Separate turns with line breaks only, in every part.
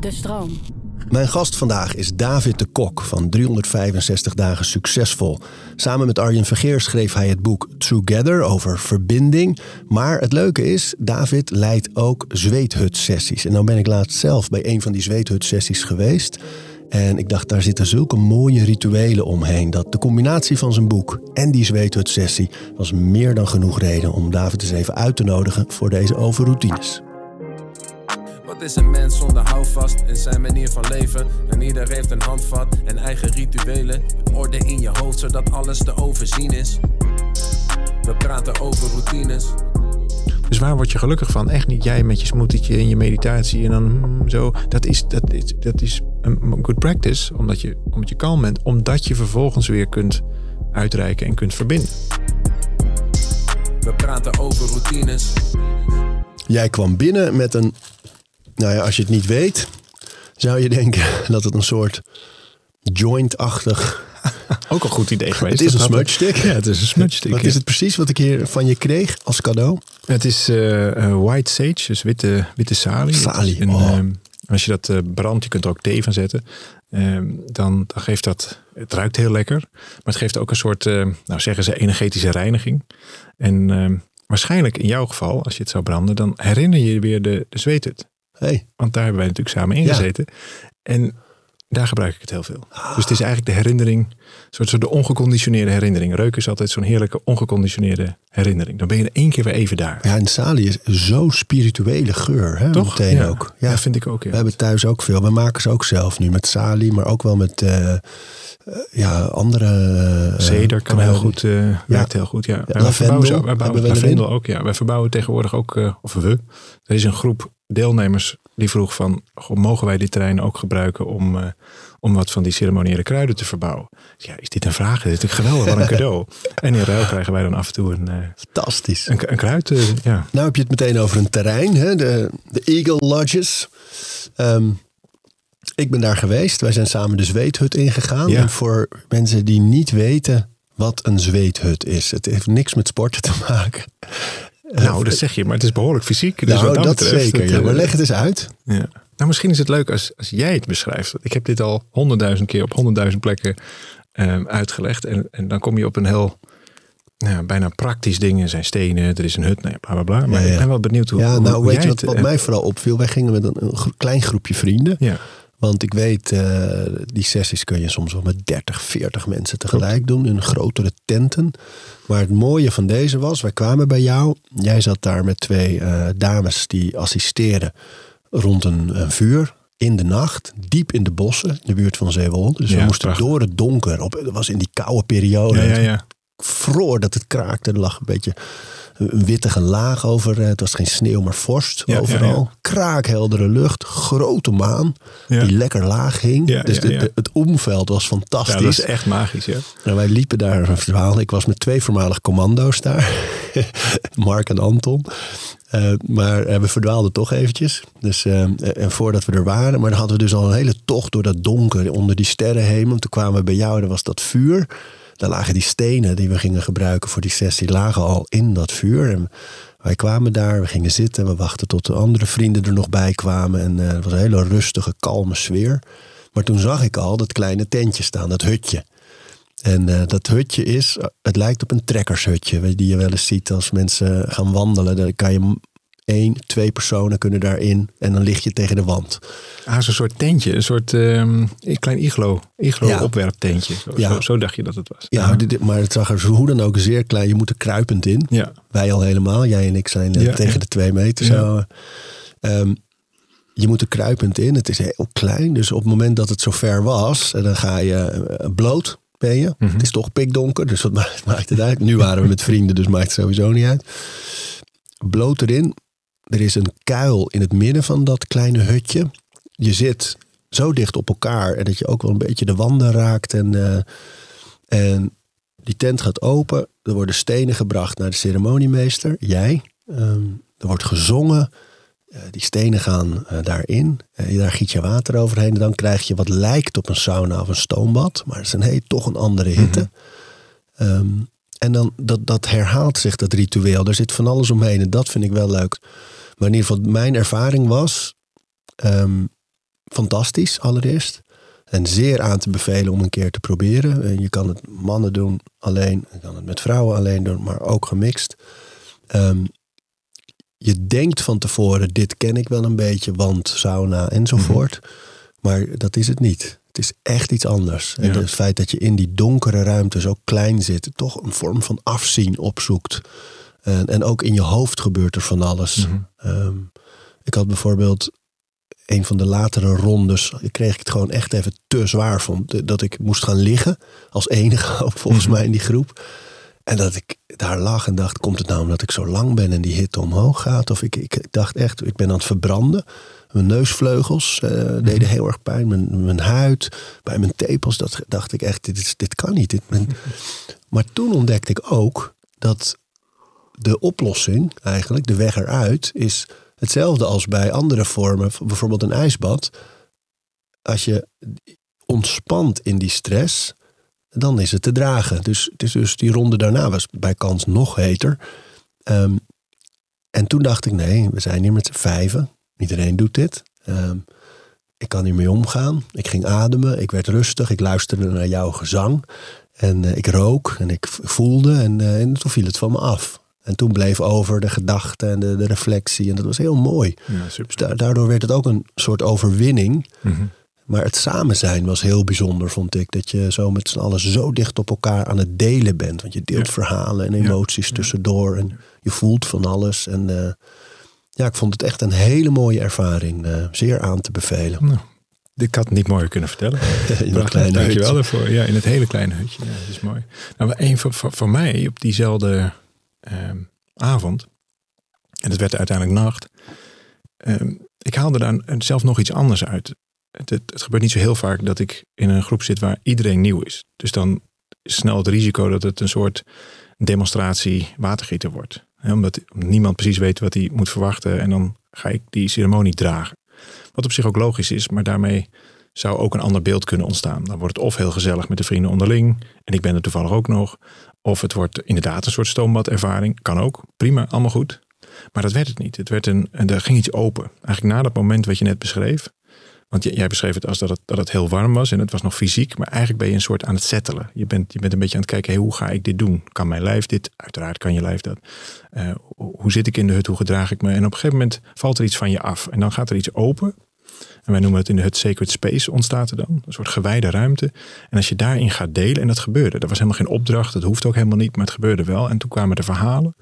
De stroom.
Mijn gast vandaag is David de Kok van 365 dagen succesvol. Samen met Arjen Vergeer schreef hij het boek Together over verbinding. Maar het leuke is, David leidt ook zweethut-sessies. En nou ben ik laatst zelf bij een van die zweethut-sessies geweest. En ik dacht, daar zitten zulke mooie rituelen omheen. Dat de combinatie van zijn boek en die zweethut-sessie was meer dan genoeg reden om David eens even uit te nodigen voor deze overroutines.
Wat is een mens zonder houvast in zijn manier van leven? En ieder heeft een handvat en eigen rituelen. Orde in je hoofd zodat alles te overzien is. We praten over routines.
Dus waar word je gelukkig van? Echt niet jij met je smoothietje en je meditatie en dan hmm, zo. Dat is, dat, is, dat is een good practice, omdat je, omdat je kalm bent. Omdat je vervolgens weer kunt uitreiken en kunt verbinden.
We praten over routines.
Jij kwam binnen met een, nou ja, als je het niet weet, zou je denken dat het een soort joint-achtig.
Ook een goed idee geweest.
Het is een
Dat-
smudge stick.
Ja, het is een smudge stick.
Wat
ja.
is het precies wat ik hier van je kreeg als cadeau?
Het is eh, eh, white sage, dus witte, witte salie.
Salie,
een,
oh.
ehm, als je dat eh, brandt, je kunt er ook thee van zetten. ehm, dan, dan geeft dat, het ruikt heel lekker. Maar het geeft ook een soort, nou zeggen ze, energetische reiniging. En ehm, waarschijnlijk in jouw geval, als je het zou branden, dan herinner je je weer de, de zweethut.
Hey,
Want daar hebben wij natuurlijk samen in
Ja.
gezeten. En daar gebruik ik het heel veel. Dus het is eigenlijk de herinnering, een soort, soort de ongeconditioneerde herinnering. Reuken is altijd zo'n heerlijke ongeconditioneerde herinnering. Dan ben je er één keer weer even daar.
ja, en salie is zo'n spirituele geur, hè?
Toch?
Meteen
ja.
ook.
Ja,
Ja,
vind ik ook. Ja.
we hebben thuis ook veel. We maken ze ook zelf nu met salie, maar ook wel met eh, eh, ja, andere. eh,
Ceder kan heel goed, eh werkt heel goed. Ja. Wij
lavendel
verbouwen, wij
we erin.
lavendel ook. Ja. Wij verbouwen tegenwoordig ook, of we. Er is een groep deelnemers die vroeg van, goh, mogen wij dit terrein ook gebruiken om, eh, om wat van die ceremoniële kruiden te verbouwen? Ja, is dit een vraag? Dit is natuurlijk geweldig, wat een cadeau. En in ruil krijgen wij dan af en toe een, eh,
Fantastisch.
een, een kruid. eh, ja.
Nou heb je het meteen over een terrein, hè? De, de Eagle Lodges. Ehm, ik ben daar geweest. Wij zijn samen de zweethut ingegaan.
Ja.
En voor mensen die niet weten wat een zweethut is. Het heeft niks met sporten te maken.
Nou, dat zeg je, maar het is behoorlijk fysiek. Dus
nou,
wat
dat,
dat, betreft,
zeker.
het,
Ja.
eh,
Maar leg het eens uit.
Ja. Nou, misschien is het leuk als, als jij het beschrijft. Ik heb dit al honderdduizend keer op honderdduizend plekken ehm, uitgelegd. En, en dan kom je op een heel nou, bijna praktisch ding. Er zijn stenen, er is een hut, nou ja, bla bla bla. Maar
Ja, ja.
ik ben wel benieuwd hoe,
Ja, nou
hoe
weet je wat,
eh,
mij vooral opviel? Wij gingen met een, een klein groepje vrienden.
Ja,
Want ik weet, eh, die sessies kun je soms wel met 30, 40 mensen tegelijk doen in grotere tenten. Maar het mooie van deze was, wij kwamen bij jou. Jij zat daar met twee eh, dames die assisteren rond een, een vuur. In de nacht, diep in de bossen, in de buurt van Zeewolde. Dus we moesten
prachtig.
door het donker. Op, het was in die koude periode.
ja, ja.
Vroor dat het kraakte. Er lag een beetje een wittige laag over. Het was geen sneeuw, maar vorst
Ja,
overal.
ja.
Kraakheldere lucht, grote maan die lekker laag hing. Dus de, de- het omveld was fantastisch.
ja, dat is echt magisch. Ja.
En wij liepen daar een verhaal. Ik was met twee voormalig commando's daar. Mark en Anton. Eh, maar eh, we verdwaalden toch eventjes. Dus, eh, en voordat we er waren. Maar dan hadden we dus al een hele tocht door dat donker. Onder die sterrenhemel. Toen kwamen we bij jou. Daar was dat vuur. Daar lagen die stenen die we gingen gebruiken voor die sessie. Lagen al in dat vuur. En wij kwamen daar. We gingen zitten. We wachten tot de andere vrienden er nog bij kwamen. En eh, het was een hele rustige, kalme sfeer. Maar toen zag ik al dat kleine tentje staan. Dat hutje. En eh, dat hutje is, het lijkt op een trekkershutje, die je wel eens ziet als mensen gaan wandelen. Dan kan je één, twee personen kunnen daarin en dan lig je tegen de wand.
Ah, zo'n soort tentje. Een soort een klein iglo. Iglo
Ja.
opwerptentje. Zo,
Ja.
zo, zo dacht je dat het was.
Ja, maar het zag er zo hoe dan ook zeer klein. Je moet er kruipend in.
Ja.
Wij al helemaal. Jij en ik zijn eh, tegen de twee meter zo. Ehm, je moet er kruipend in. Het is heel klein. Dus op het moment dat het zover was, en dan ga je eh, bloot. Ben je.
Mhm.
Het is toch pikdonker, dus wat maakt, maakt het uit? Nu waren we met vrienden, dus maakt het sowieso niet uit. Bloot erin. Er is een kuil in het midden van dat kleine hutje. Je zit zo dicht op elkaar en dat je ook wel een beetje de wanden raakt. En, eh, en die tent gaat open. Er worden stenen gebracht naar de ceremoniemeester, jij. Ehm, er wordt gezongen. Eh, die stenen gaan eh, daarin. Eh, daar giet je water overheen. En dan krijg je wat lijkt op een sauna of een stoombad. Maar het is een heel, toch een andere hitte. Ehm, en dan, dat, dat herhaalt zich, dat ritueel. Er zit van alles omheen. En dat vind ik wel leuk. Maar in ieder geval, mijn ervaring was... Ehm, fantastisch allereerst. En zeer aan te bevelen om een keer te proberen. Eh, Je kan het mannen doen alleen, je kan het met vrouwen alleen doen, maar ook gemixt. Ehm, je denkt van tevoren, dit ken ik wel een beetje, want sauna enzovoort. Maar dat is het niet. Het is echt iets anders. En het feit dat je in die donkere ruimte zo klein zit, toch een vorm van afzien opzoekt. En, en ook in je hoofd gebeurt er van alles.
Mhm.
Ehm, ik had bijvoorbeeld een van de latere rondes, kreeg ik het gewoon echt even te zwaar vond. Dat ik moest gaan liggen als enige ook volgens
Mhm.
mij in die groep. En dat ik daar lag en dacht, komt het nou omdat ik zo lang ben en die hitte omhoog gaat? Of ik, ik dacht echt, ik ben aan het verbranden. Mijn neusvleugels eh, deden heel erg pijn. Mijn, mijn huid, bij mijn tepels, dat dacht ik echt, dit, dit kan niet. Dit, Maar toen ontdekte ik ook dat de oplossing, eigenlijk, de weg eruit, is hetzelfde als bij andere vormen, bijvoorbeeld een ijsbad. Als je ontspant in die stress, dan is het te dragen. Dus, dus die ronde daarna was bij kans nog heter. Ehm, en toen dacht ik, nee, we zijn hier met z'n vijven. Iedereen doet dit. Ehm, ik kan hiermee omgaan. Ik ging ademen, ik werd rustig, ik luisterde naar jouw gezang. En eh, ik rook en ik voelde en, eh, en toen viel het van me af. En toen bleef over de gedachte en de, de reflectie. En dat was heel mooi.
Ja,
Dus da- daardoor werd het ook een soort overwinning.
Mhm.
Maar het samen zijn was heel bijzonder, vond ik. Dat je zo met z'n allen zo dicht op elkaar aan het delen bent. Want je deelt
Ja.
verhalen en emoties tussendoor. En je voelt van alles. En eh, ja, ik vond het echt een hele mooie ervaring. eh, zeer aan te bevelen.
Nou, ik had het niet mooier kunnen vertellen.
In kleine
Dankjewel daarvoor. Ja, in het hele kleine hutje. Ja, dat is mooi. Nou, maar een van, van, van mij op diezelfde avond, en het werd uiteindelijk nacht, ehm, ik haalde daar zelf nog iets anders uit. Het, het, gebeurt niet zo heel vaak dat ik in een groep zit waar iedereen nieuw is. Dus dan is snel het risico dat het een soort demonstratie watergieter wordt. Omdat niemand precies weet wat hij moet verwachten. En dan ga ik die ceremonie dragen. Wat op zich ook logisch is, maar daarmee zou ook een ander beeld kunnen ontstaan. Dan wordt het of heel gezellig met de vrienden onderling. En ik ben er toevallig ook nog. Of het wordt inderdaad een soort stoombadervaring. Kan ook. Prima, allemaal goed. Maar dat werd het niet. Het werd een, en er ging iets open. Eigenlijk na dat moment wat je net beschreef. Want jij beschreef het als dat het, dat het heel warm was en het was nog fysiek. Maar eigenlijk ben je een soort aan het settelen. Je bent, je bent een beetje aan het kijken, hoe ga ik dit doen? Kan mijn lijf dit? Uiteraard kan je lijf dat. Eh, hoe zit ik in de hut? Hoe gedraag ik me? En op een gegeven moment valt er iets van je af. En dan gaat er iets open. En wij noemen het in de hut sacred space ontstaat er dan. Een soort gewijde ruimte. En als je daarin gaat delen, en dat gebeurde. Dat was helemaal geen opdracht, dat hoeft ook helemaal niet, maar het gebeurde wel. En toen kwamen de verhalen.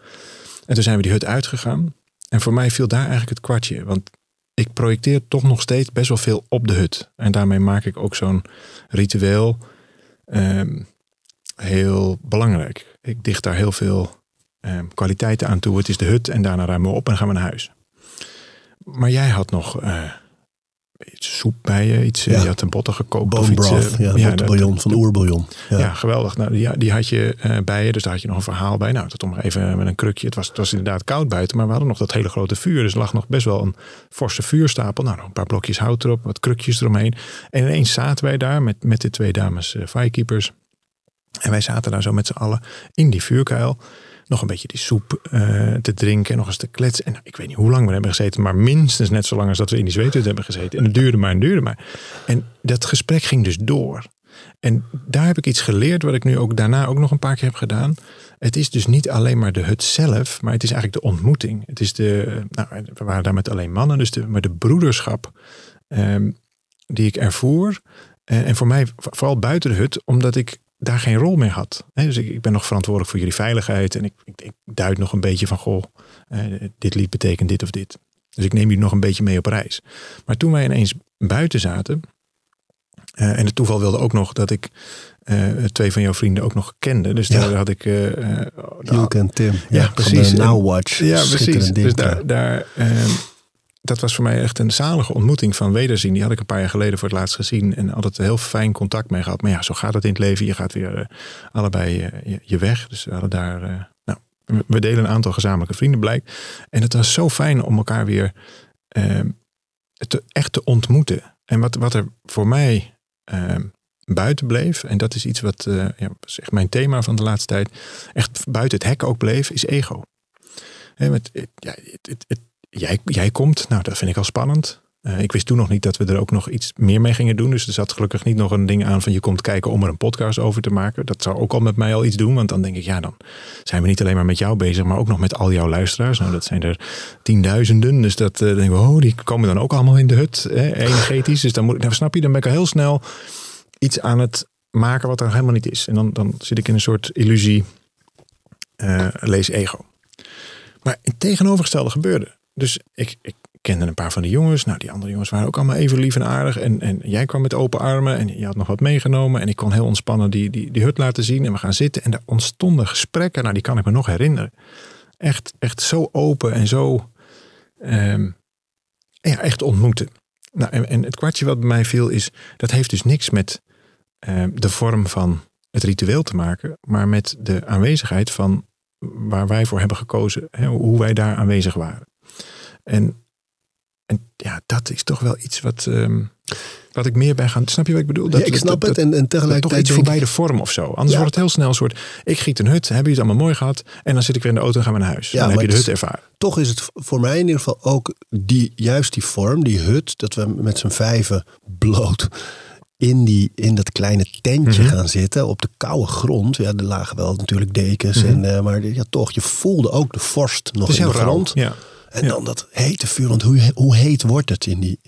En toen zijn we die hut uitgegaan. En voor mij viel daar eigenlijk het kwartje. Want ik projecteer toch nog steeds best wel veel op de hut. En daarmee maak ik ook zo'n ritueel ehm, heel belangrijk. Ik dicht daar heel veel ehm, kwaliteiten aan toe. Het is de hut en daarna ruimen we op en gaan we naar huis. Maar jij had nog eh, iets soep bij je, iets, eh,
Ja.
je had een botten gekookt. of iets, eh,
ja, bouillon, van oerbouillon.
ja.
Ja.
geweldig. Nou, die, die had je eh, bij je, dus daar had je nog een verhaal bij. Nou, dat om even met een krukje. Het was, het was inderdaad koud buiten, maar we hadden nog dat hele grote vuur. Dus er lag nog best wel een forse vuurstapel. Nou, een paar blokjes hout erop, wat krukjes eromheen. En ineens zaten wij daar met, met de twee dames eh, firekeepers. En wij zaten daar zo met z'n allen in die vuurkuil. Nog een beetje die soep eh, te drinken, nog eens te kletsen. En ik weet niet hoe lang we hebben gezeten, maar minstens net zo lang als dat we in die zweethut hebben gezeten. En het duurde maar en duurde maar. En dat gesprek ging dus door. En daar heb ik iets geleerd, wat ik nu ook daarna ook nog een paar keer heb gedaan. Het is dus niet alleen maar de hut zelf, maar het is eigenlijk de ontmoeting. Het is de, nou, we waren daar met alleen mannen, dus de, maar de broederschap ehm, die ik ervoer. Eh, en voor mij vooral buiten de hut, omdat ik daar geen rol meer had. Dus ik, ik ben nog verantwoordelijk voor jullie veiligheid. En ik, ik, ik duid nog een beetje van, goh, eh, dit lied betekent dit of dit. Dus ik neem jullie nog een beetje mee op reis. Maar toen wij ineens buiten zaten. eh, en het toeval wilde ook nog dat ik eh, twee van jouw vrienden ook nog kende. Dus
Ja.
daar had ik...
Hielke en Tim.
Ja, precies.
Now Watch.
ja, precies.
ding,
Dus daar, daar, dat was voor mij echt een zalige ontmoeting van wederzien. Die had ik een paar jaar geleden voor het laatst gezien. En altijd heel fijn contact mee gehad. Maar ja, zo gaat het in het leven. Je gaat weer eh, allebei eh, je, weg. Dus we hadden daar... eh, nou, we- delen een aantal gezamenlijke vrienden blijkt. En het was zo fijn om elkaar weer ehm, echt te ontmoeten. En wat, wat er voor mij ehm, buiten bleef... en dat is iets wat ja, echt mijn thema van de laatste tijd... echt buiten het hek ook bleef, is ego. Hè, met, ja, het, het, het- jij, jij komt, nou dat vind ik al spannend. Eh, ik wist toen nog niet dat we er ook nog iets meer mee gingen doen. Dus er zat gelukkig niet nog een ding aan van je komt kijken om er een podcast over te maken. Dat zou ook al met mij al iets doen. Want dan denk ik, ja, dan zijn we niet alleen maar met jou bezig, maar ook nog met al jouw luisteraars. Nou, dat zijn er tienduizenden. Dus dat uh, denken we, oh, die komen dan ook allemaal in de hut, energetisch. Dus dan moet ik, nou, snap je, dan ben ik al heel snel iets aan het maken wat er helemaal niet is. En dan, dan zit ik in een soort illusie, uh, lees ego. Maar het tegenovergestelde gebeurde. Dus ik, ik kende een paar van de jongens. Nou, die andere jongens waren ook allemaal even lief en aardig. En, en jij kwam met open armen en je had nog wat meegenomen. En ik kon heel ontspannen die, die, die hut laten zien. En we gaan zitten. En er ontstonden gesprekken. Nou, die kan ik me nog herinneren. Echt, echt zo open en zo um, ja, echt ontmoeten. Nou, en, het kwartje wat bij mij viel is, dat heeft dus niks met uh, de vorm van het ritueel te maken, maar met de aanwezigheid van waar wij voor hebben gekozen, hè, hoe wij daar aanwezig waren. En, en ja, dat is toch wel iets wat, um, wat ik meer bij gaan. Snap je wat ik bedoel? Dat,
ja, ik snap
dat,
het. En, en tegelijkertijd.
Toch iets voorbij de vorm of zo. Anders ja. wordt het heel snel een soort. Ik giet een hut, hebben jullie het allemaal mooi gehad? En dan zit ik weer in de auto en gaan we naar huis. Ja, dan heb je de hut ervaren.
Toch is het voor mij in ieder geval ook die, juist die vorm, die hut, dat we met z'n vijven bloot in, die, in dat kleine tentje mm -hmm. gaan zitten op de koude grond. Ja, er lagen wel natuurlijk dekens. Mm -hmm. en, uh, maar ja, toch, je voelde ook de vorst nog in de grond.
Ja.
En dan dat hete vuur. Want hoe, hoe heet wordt het in die,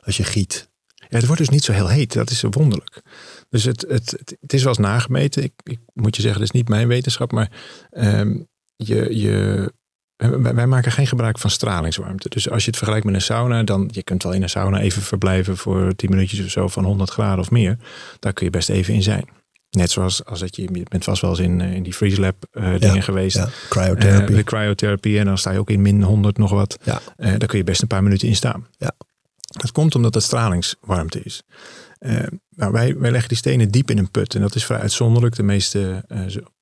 als je giet?
Ja, het wordt dus niet zo heel heet. Dat is wonderlijk. Dus het, het, het, het is wel eens nagemeten. Ik, ik, moet je zeggen, dat is niet mijn wetenschap. Maar um, je, je, wij maken geen gebruik van stralingswarmte. Dus als je het vergelijkt met een sauna, dan je kunt wel in een sauna even verblijven voor 10 minuutjes of zo van 100 graden of meer. Daar kun je best even in zijn. Net zoals als dat je, je bent vast wel eens in, in die freeze lab uh, dingen
ja,
geweest.
Ja, cryotherapie.
Uh, de cryotherapie. En dan sta je ook in min 100 nog wat.
Ja.
Uh, daar kun je best een paar minuten in staan.
Ja.
Dat komt omdat het stralingswarmte is. nou, wij, wij leggen die stenen diep in een put. En dat is vrij uitzonderlijk. De meeste,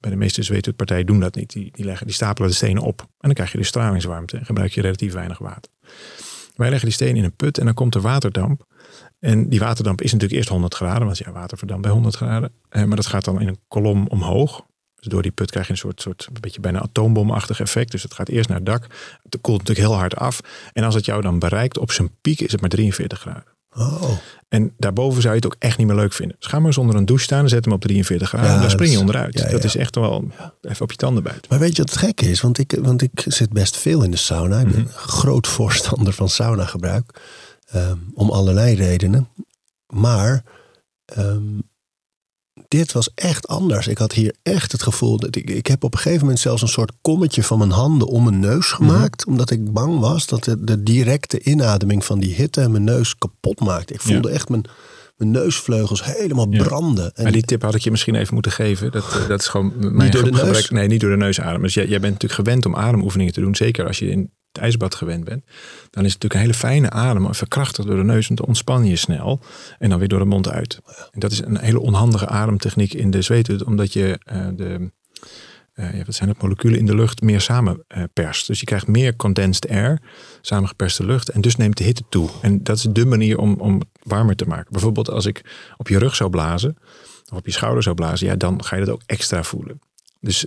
bij de meeste zweethutpartijen doen dat niet. Die, die, leggen, die stapelen de stenen op. En dan krijg je dus stralingswarmte. En gebruik je relatief weinig water. Wij leggen die stenen in een put en dan komt er waterdamp. En die waterdamp is natuurlijk eerst 100 graden, want ja, water verdampt bij 100 graden. Eh, maar dat gaat dan in een kolom omhoog. Dus door die put krijg je een soort, soort een beetje bijna atoombomachtig effect. Dus het gaat eerst naar het dak. Het koelt natuurlijk heel hard af. En als het jou dan bereikt op zijn piek is het maar 43 graden.
Oh.
En daarboven zou je het ook echt niet meer leuk vinden. Dus ga maar zonder een douche staan, zet hem op 43 graden.
Ja,
en dan spring je onderuit.
ja, ja.
Dat is echt wel even op je tanden buiten.
Maar weet je wat het gekke is? Want ik, want ik zit best veel in de sauna. Ik ben
Mhm.
een groot voorstander van sauna gebruik. Ehm, om allerlei redenen. Maar ehm, dit was echt anders. Ik had hier echt het gevoel dat ik, ik heb op een gegeven moment zelfs een soort kommetje van mijn handen om mijn neus
Mhm.
gemaakt. Omdat ik bang was dat de, de directe inademing van die hitte mijn neus kapot maakte. Ik voelde echt mijn, mijn neusvleugels helemaal
Ja.
branden. En
Maar die tip had ik je misschien even moeten geven. Dat, eh, dat is gewoon mijn
door de neus?
Nee, niet door de neus ademen. Dus jij, jij bent natuurlijk gewend om ademoefeningen te doen. Zeker als je in ijsbad gewend bent. Dan is het natuurlijk een hele fijne adem. Verkrachtigd door de neus. Want dan ontspan je snel. En dan weer door de mond uit. En dat is een hele onhandige ademtechniek in de zweethut. Omdat je eh, de... eh, wat zijn het moleculen in de lucht meer samen eh. Dus je krijgt meer condensed air, samengeperste lucht. En dus neemt de hitte toe. En dat is de manier om, om warmer te maken. Bijvoorbeeld als ik op je rug zou blazen, of op je schouder zou blazen, ja, dan ga je dat ook extra voelen. Dus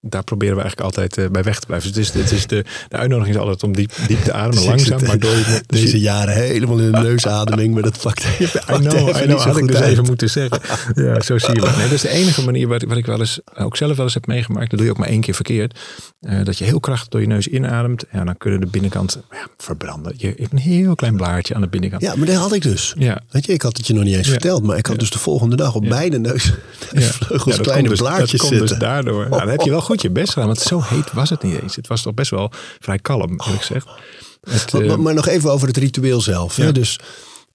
daar proberen we eigenlijk altijd eh, bij weg te blijven. Dus het is, het is de, de uitnodiging is altijd om diep, diep te ademen,
Dus
langzaam, maar door je dus
Deze
je-
jaren helemaal in de neusademing. Maar dat pakt,
I know, I know, had ik dus
uit.
even moeten zeggen. Ja, zo zie je het. Nee, dat is de enige manier wat, wat ik wel eens, ook zelf wel eens heb meegemaakt. Dat doe je ook maar één keer verkeerd. Eh, dat je heel krachtig door je neus inademt. Ja, dan kunnen de binnenkant ja, verbranden. Je hebt een heel klein blaartje aan de binnenkant.
Ja, maar dat had ik dus.
Ja.
Weet je, ik had het je nog niet eens
Ja.
verteld. Maar ik had dus de volgende dag op beide neus, neusvleugels
dat
kleine
komt dus,
blaartjes
dat komt
zitten.
dus daardoor. Nou, dan heb je wel goed je best gedaan. Want zo heet was het niet eens. Het was toch best wel vrij kalm, eerlijk gezegd. Het,
Maar,
eh,
maar- maar nog even over het ritueel zelf. Hè?
Ja.
Dus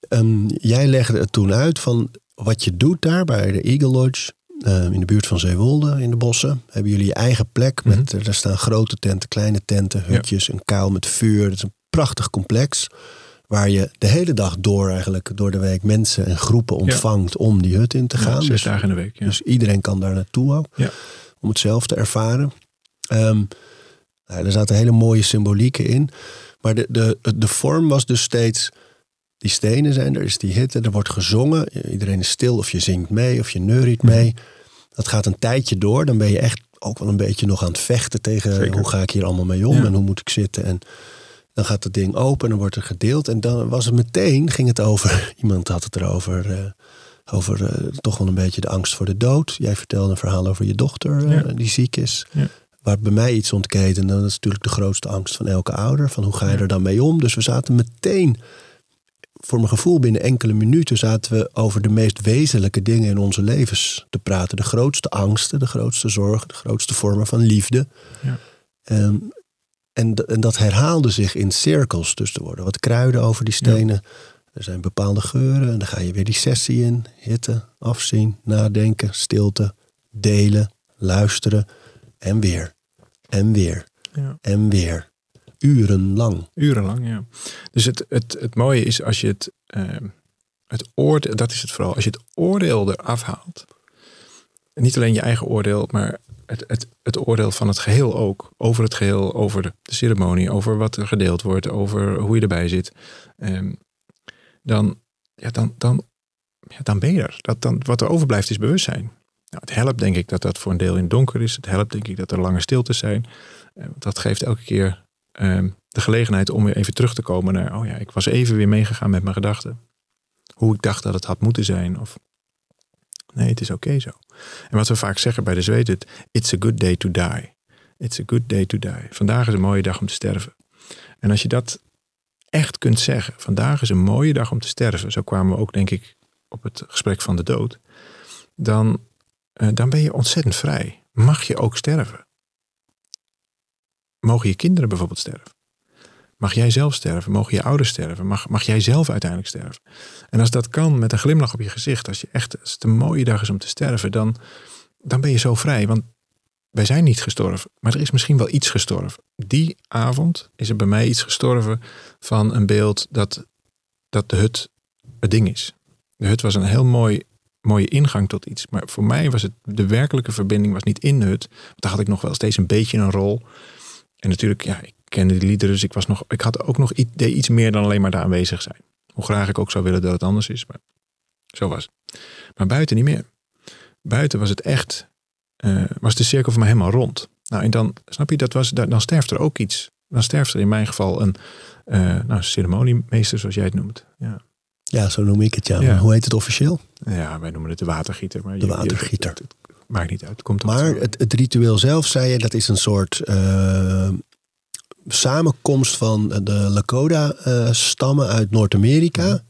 ehm, jij legde het toen uit van wat je doet daar bij de Eagle Lodge. ehm, in de buurt van Zeewolde, in de bossen. Hebben jullie je eigen plek. Met,
Mhm.
Er staan grote tenten, kleine tenten, hutjes, een kuil met vuur. Het is een prachtig complex. Waar je de hele dag door eigenlijk door de week mensen en groepen ontvangt om die hut in te
ja,
gaan.
zes
Dus-
dagen in de week. Ja.
Dus iedereen kan daar naartoe ook.
Ja.
Om het zelf te ervaren. Nou, er zaten hele mooie symbolieken in. Maar de, de, de vorm was dus steeds... Die stenen zijn er, is die hitte, er wordt gezongen. Iedereen is stil of je zingt mee of je neuriet
Mhm.
mee. Dat gaat een tijdje door. Dan ben je echt ook wel een beetje nog aan het vechten tegen...
Zeker.
hoe ga ik hier allemaal mee om
Ja.
en hoe moet ik zitten. En Dan gaat het ding open en dan wordt er gedeeld. En dan was het meteen, ging het over, iemand had het erover, uh, over uh, toch wel een beetje de angst voor de dood. Jij vertelde een verhaal over je dochter uh, die ziek is.
Ja.
Waar bij mij iets ontketen, dat is natuurlijk de grootste angst van elke ouder. Van hoe ga je er dan mee om? Dus we zaten meteen, voor mijn gevoel binnen enkele minuten, zaten we over de meest wezenlijke dingen in onze levens te praten. De grootste angsten, de grootste zorgen, de grootste vormen van liefde.
Ja.
Um, en, en, dat herhaalde zich in cirkels. Dus er worden wat kruiden over die stenen. Ja. Er zijn bepaalde geuren. En dan ga je weer die sessie in. Hitte, afzien, nadenken, stilte, delen, luisteren. En weer. En weer.
Ja.
En weer. Urenlang.
Urenlang, ja. Dus het, het, het mooie is als je het, uh, het oordeel, dat is het vooral, als je het oordeel eraf haalt. Niet alleen je eigen oordeel, maar het, het, het oordeel van het geheel ook. Over het geheel, over de, de ceremonie, over wat er gedeeld wordt, over hoe je erbij zit. Um, dan, ja, dan, dan, ja, dan ben je er. Dat, dan, wat er overblijft is bewustzijn. Nou, het helpt denk ik dat dat voor een deel in het donker is. Het helpt denk ik dat er lange stiltes zijn. Uh, dat geeft elke keer uh, de gelegenheid om weer even terug te komen naar... oh ja, ik was even weer meegegaan met mijn gedachten. Hoe ik dacht dat het had moeten zijn. Of nee, het is oké zo. En wat we vaak zeggen bij de zweet, het, it's a good day to die. It's a good day to die. Vandaag is een mooie dag om te sterven. En als je dat echt kunt zeggen, vandaag is een mooie dag om te sterven. Zo kwamen we ook denk ik op het gesprek van de dood. Dan, uh, dan ben je ontzettend vrij. Mag je ook sterven? Mogen je kinderen bijvoorbeeld sterven? Mag jij zelf sterven? Mogen je ouders sterven? Mag, mag jij zelf uiteindelijk sterven? En als dat kan met een glimlach op je gezicht, als je echt als het een mooie dag is om te sterven, dan, dan ben je zo vrij. Want wij zijn niet gestorven, maar er is misschien wel iets gestorven. Die avond is er bij mij iets gestorven van een beeld dat, dat de hut het ding is. De hut was een heel mooi, mooie ingang tot iets. Maar voor mij was het de werkelijke verbinding was niet in de hut. Want daar had ik nog wel steeds een beetje een rol. En natuurlijk, ja, ik kende die liederen, dus ik, was nog, ik had ook nog iets, iets meer dan alleen maar daar aanwezig zijn. Hoe graag ik ook zou willen dat het anders is, maar zo was het. Maar buiten niet meer. Buiten was het echt, uh, was de cirkel voor mij helemaal rond. Nou, en dan, snap je, dat was, dan sterft er ook iets. Dan sterft er in mijn geval een uh, nou, ceremoniemeester, zoals jij het noemt. Ja.
Ja, zo noem ik het, ja. ja. Hoe heet het officieel?
Ja, wij noemen het de watergieter. Maar
de watergieter.
Je, het, het, maakt niet uit. Komt
maar het, het, ritueel zelf, zei je, dat is een soort uh, samenkomst van de Lakota-stammen uit Noord-Amerika ja.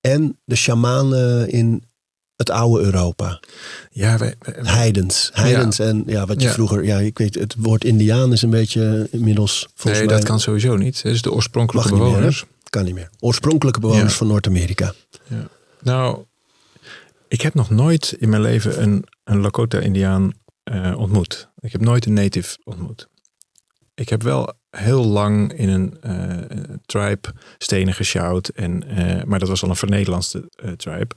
en de shamanen in het oude Europa.
Ja, wij,
wij, heidens. Heidens ja. en ja, wat je
Ja.
vroeger, ja, ik weet, het woord Indiaan is een beetje inmiddels volgens
nee,
mij.
dat kan sowieso niet. Het is de oorspronkelijke
meer,
bewoners.
Kan niet meer. Oorspronkelijke bewoners
Ja.
van Noord-Amerika.
Ja. Nou, ik heb nog nooit in mijn leven een, een Lakota-Indiaan eh, ontmoet. Ik heb nooit een native ontmoet. Ik heb wel heel lang in een eh, tribe stenen gesjouwd. En, eh, maar dat was al een vernederlandste eh, tribe.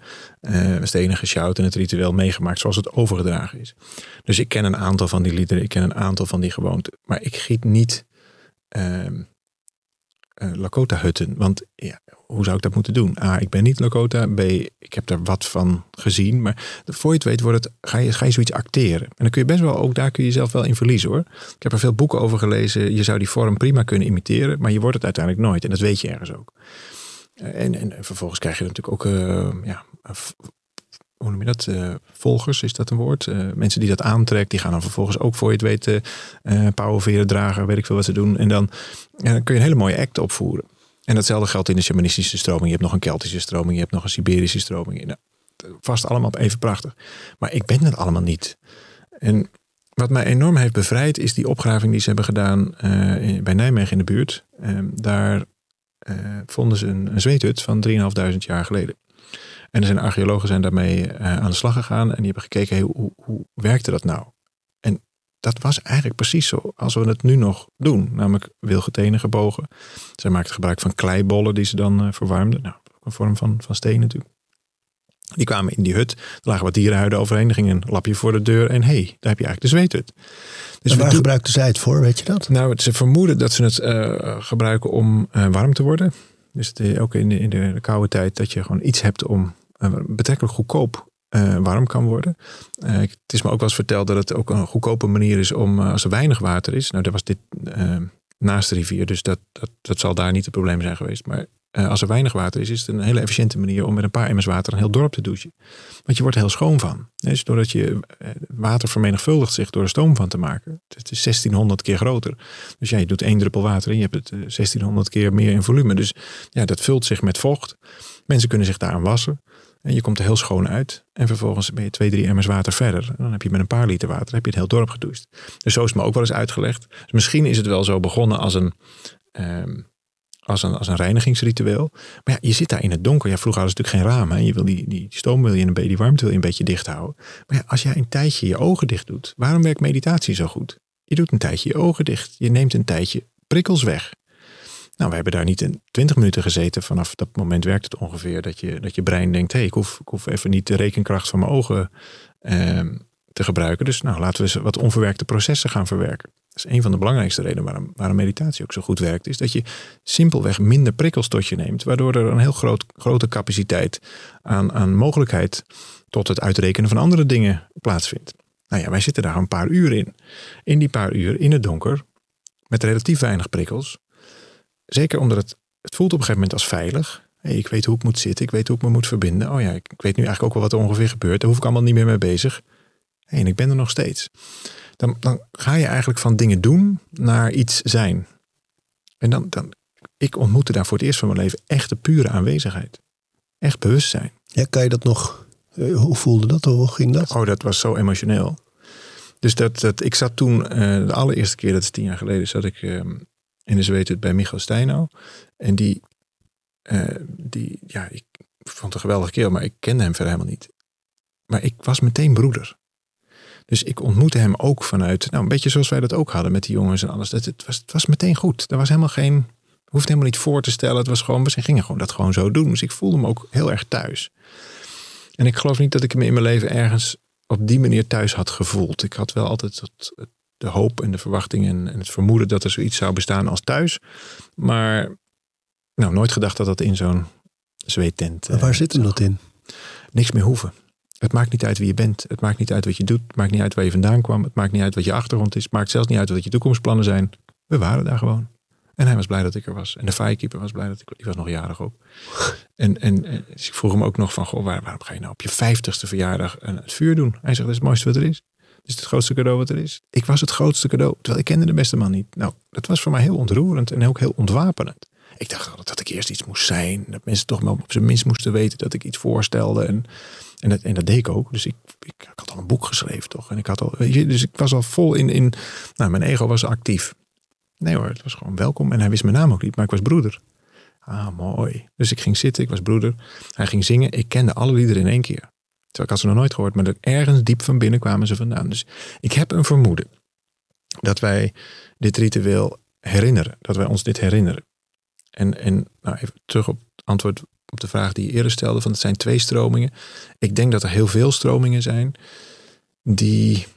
Stenen gesjouwd en het ritueel meegemaakt zoals het overgedragen is. Dus ik ken een aantal van die liederen. Ik ken een aantal van die gewoonten. Maar ik giet niet ehm, eh, Lakota-hutten. Want ja, hoe zou ik dat moeten doen? A, ik ben niet Lakota. B, ik heb daar wat van gezien. Maar voor je het weet wordt het, ga, je, ga je zoiets acteren. En dan kun je best wel, ook daar kun je jezelf wel in verliezen hoor. Ik heb er veel boeken over gelezen. Je zou die vorm prima kunnen imiteren. Maar je wordt het uiteindelijk nooit. En dat weet je ergens ook. Eh, En, en vervolgens krijg je natuurlijk ook, eh, ja, hoe noem je dat? Eh, volgers, is dat een woord? Eh, mensen die dat aantrekt, die gaan dan vervolgens ook voor je het weten eh pauwenveren dragen, weet ik veel wat ze doen. En dan kun je een hele mooie act opvoeren. En datzelfde geldt in de shamanistische stroming. Je hebt nog een Keltische stroming, je hebt nog een Siberische stroming. Nou, vast allemaal even prachtig. Maar ik ben het allemaal niet. En wat mij enorm heeft bevrijd, is die opgraving die ze hebben gedaan eh, bij Nijmegen in de buurt. Ehm, daar eh, vonden ze een, zweethut van 3.500 jaar geleden. En er zijn archeologen zijn daarmee eh, aan de slag gegaan en die hebben gekeken, hoe, hoe werkte dat nou? Dat was eigenlijk precies zo als we het nu nog doen. Namelijk wilgetenen gebogen. Zij maakten gebruik van kleibollen die ze dan eh, verwarmden. Nou, ook een vorm van, van steen natuurlijk. Die kwamen in die hut. Er lagen wat dierenhuiden overheen. Er ging een lapje voor de deur. En hé, hey, daar heb je eigenlijk de zweethut. Dus
en waar
doen-
gebruikten zij het voor, weet je dat?
nou, ze vermoeden dat ze het eh, gebruiken om eh, warm te worden. Dus het, ook in de, in de koude tijd dat je gewoon iets hebt om betrekkelijk goedkoop eh, warm kan worden. Eh, het is me ook wel eens verteld dat het ook een goedkope manier is om, eh, als er weinig water is. Nou, daar was dit, naast de rivier. Dus dat, dat, dat zal daar niet het probleem zijn geweest. Maar als er weinig water is, is het een hele efficiënte manier om met een paar emmers water een heel dorp te douchen. Want je wordt heel schoon van. Dus doordat je water vermenigvuldigt zich door er stoom van te maken. Het is 1600 keer groter. Dus ja, je doet één druppel water en je hebt het 1600 keer meer in volume. Dus ja, dat vult zich met vocht. Mensen kunnen zich daaraan wassen. En je komt er heel schoon uit. En vervolgens ben je twee, drie emmers water verder. En dan heb je met een paar liter water heb je het heel dorp gedoucht. Dus zo is het me ook wel eens uitgelegd. Dus misschien is het wel zo begonnen als een, ehm, als een, als een reinigingsritueel. Maar ja, je zit daar in het donker. Ja, vroeger hadden ze natuurlijk geen ramen. En je wil die, die stoom wil je een beetje, die warmte wil je een beetje dicht houden. Maar ja, als jij een tijdje je ogen dicht doet. Waarom werkt meditatie zo goed? Je doet een tijdje je ogen dicht. Je neemt een tijdje prikkels weg. Nou, we hebben daar niet in 20 minuten gezeten. Vanaf dat moment werkt het ongeveer dat je, dat je brein denkt: hé, hey, ik, hoef, ik hoef even niet de rekenkracht van mijn ogen eh, te gebruiken. Dus nou, laten we eens wat onverwerkte processen gaan verwerken. Dat is een van de belangrijkste redenen waarom, waarom meditatie ook zo goed werkt. Is dat je simpelweg minder prikkels tot je neemt. Waardoor er een heel groot, grote capaciteit aan, aan mogelijkheid tot het uitrekenen van andere dingen plaatsvindt. Nou ja, wij zitten daar een paar uur in. In die paar uur in het donker, met relatief weinig prikkels, Zeker omdat het, het voelt op een gegeven moment als veilig. Hey, ik weet hoe ik moet zitten, ik weet hoe ik me moet verbinden. Oh ja, ik, ik weet nu eigenlijk ook wel wat er ongeveer gebeurt. Daar hoef ik allemaal niet meer mee bezig. Hey, en ik ben er nog steeds. Dan, dan ga je eigenlijk van dingen doen naar iets zijn. En dan, dan, ik ontmoette daar voor het eerst van mijn leven echte pure aanwezigheid. Echt bewustzijn.
Ja, kan je dat nog? Eh, hoe voelde dat? Hoe ging dat?
Oh, dat was zo emotioneel. Dus dat, dat, ik zat toen, uh, de allereerste keer, dat is tien jaar geleden, zat ik uh, in de zweet bij Michael Steino. En die, uh, die, ja, ik vond het een geweldige kerel, maar ik kende hem verder helemaal niet. Maar ik was meteen broeder. Dus ik ontmoette hem ook vanuit, nou een beetje zoals wij dat ook hadden met die jongens en alles. Dat, het, was, het was meteen goed. Er was helemaal geen, hoeft helemaal niet voor te stellen. Het was gewoon, we gingen gewoon dat gewoon zo doen. Dus ik voelde me ook heel erg thuis. En ik geloof niet dat ik me in mijn leven ergens op die manier thuis had gevoeld. Ik had wel altijd het, de hoop en de verwachting en, en, het vermoeden dat er zoiets zou bestaan als thuis. Maar nou, nooit gedacht dat dat in zo'n zweettent.
waar uh, zit hem dat in?
Niks meer hoeven. Het maakt niet uit wie je bent. Het maakt niet uit wat je doet. Het maakt niet uit waar je vandaan kwam. Het maakt niet uit wat je achtergrond is. Het maakt zelfs niet uit wat je toekomstplannen zijn. We waren daar gewoon. En hij was blij dat ik er was. En de firekeeper was blij dat ik Die was nog jarig ook. En, en, dus ik vroeg hem ook nog van, goh, waarom ga je nou op je vijftigste verjaardag het vuur doen? Hij zegt, dat is het mooiste wat er is is het grootste cadeau wat er is. Ik was het grootste cadeau, terwijl ik kende de beste man niet. Nou, dat was voor mij heel ontroerend en ook heel ontwapenend. Ik dacht dat ik eerst iets moest zijn. Dat mensen toch wel op zijn minst moesten weten dat ik iets voorstelde. En, en, dat, en dat deed ik ook. Dus ik, ik, ik had al een boek geschreven, toch? En ik had al, weet je, dus ik was al vol in, in. Nou, mijn ego was actief. Nee hoor, het was gewoon welkom. En hij wist mijn naam ook niet, maar ik was broeder. Ah, mooi. Dus ik ging zitten, ik was broeder. Hij ging zingen. Ik kende alle liederen in één keer. Terwijl ik had ze nog nooit gehoord, maar ergens diep van binnen kwamen ze vandaan. Dus ik heb een vermoeden dat wij dit ritueel herinneren. Dat wij ons dit herinneren. En, en nou even terug op het antwoord op de vraag die je eerder stelde: van het zijn twee stromingen. Ik denk dat er heel veel stromingen zijn die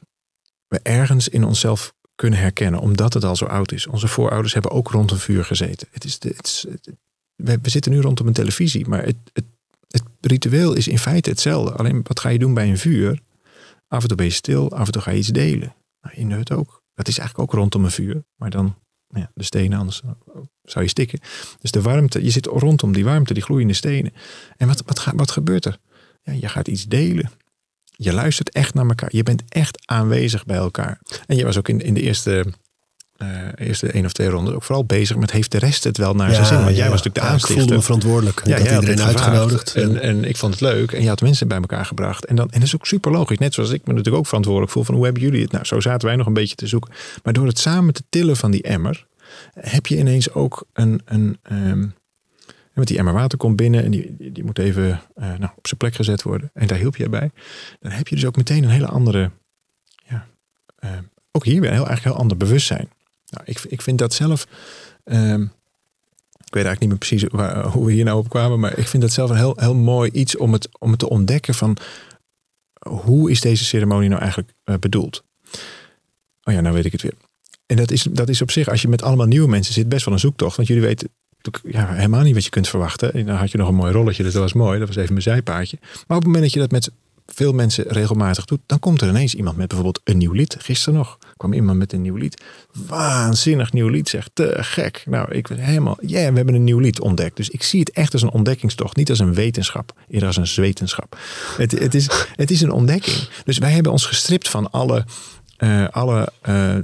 we ergens in onszelf kunnen herkennen, omdat het al zo oud is. Onze voorouders hebben ook rond een vuur gezeten. Het is het we, zitten nu rondom een televisie, maar het het ritueel is in feite hetzelfde. Alleen wat ga je doen bij een vuur? Af en toe ben je stil, af en toe ga je iets delen. Nou, in de ook. Dat is eigenlijk ook rondom een vuur. Maar dan nou ja, de stenen, anders zou je stikken. Dus de warmte, je zit rondom die warmte, die gloeiende stenen. En wat, wat, wat gebeurt er? Ja, je gaat iets delen. Je luistert echt naar elkaar. Je bent echt aanwezig bij elkaar. En je was ook in, in de eerste uh, eerste één of twee ronden ook vooral bezig met heeft de rest het wel naar zijn zin. Want jij was natuurlijk de ja, aanstichter.
Ik voelde me verantwoordelijk. Ja, had iedereen uitgenodigd.
En, en ik vond het leuk. En je had mensen bij elkaar gebracht. En, dan, en dat is ook super logisch. Net zoals ik me natuurlijk ook verantwoordelijk voel van hoe hebben jullie het? Nou, zo zaten wij nog een beetje te zoeken. Maar door het samen te tillen van die emmer, heb je ineens ook een... een um, met die emmer water komt binnen en die, die, moet even uh, nou, op zijn plek gezet worden. En daar hielp je bij. Dan heb je dus ook meteen een hele andere, ja, uh, ook hier weer een heel, eigenlijk heel ander bewustzijn. Nou, ik, ik vind dat zelf. Ehm, ik weet eigenlijk niet meer precies waar, hoe we hier nou op kwamen. Maar ik vind dat zelf een heel, heel mooi iets om het, om het te ontdekken van hoe is deze ceremonie nou eigenlijk uh, bedoeld. Oh ja, nou weet ik het weer. En dat is, dat is op zich, als je met allemaal nieuwe mensen zit, best wel een zoektocht. Want jullie weten ja, helemaal niet wat je kunt verwachten. En dan had je nog een mooi rolletje, dus dat was mooi. Dat was even mijn zijpaadje. Maar op het moment dat je dat met veel mensen regelmatig doet, dan komt er ineens iemand met bijvoorbeeld een nieuw lid. Gisteren nog kwam iemand met een nieuw lied. Waanzinnig nieuw lied, zeg. Te gek. Nou, ik was helemaal, ja, we hebben een nieuw lied ontdekt. Dus ik zie het echt als een ontdekkingstocht. Niet als een wetenschap, eerder als een zwetenschap. Het, het, is, het is een ontdekking. Dus wij hebben ons gestript van alle, uh, alle uh,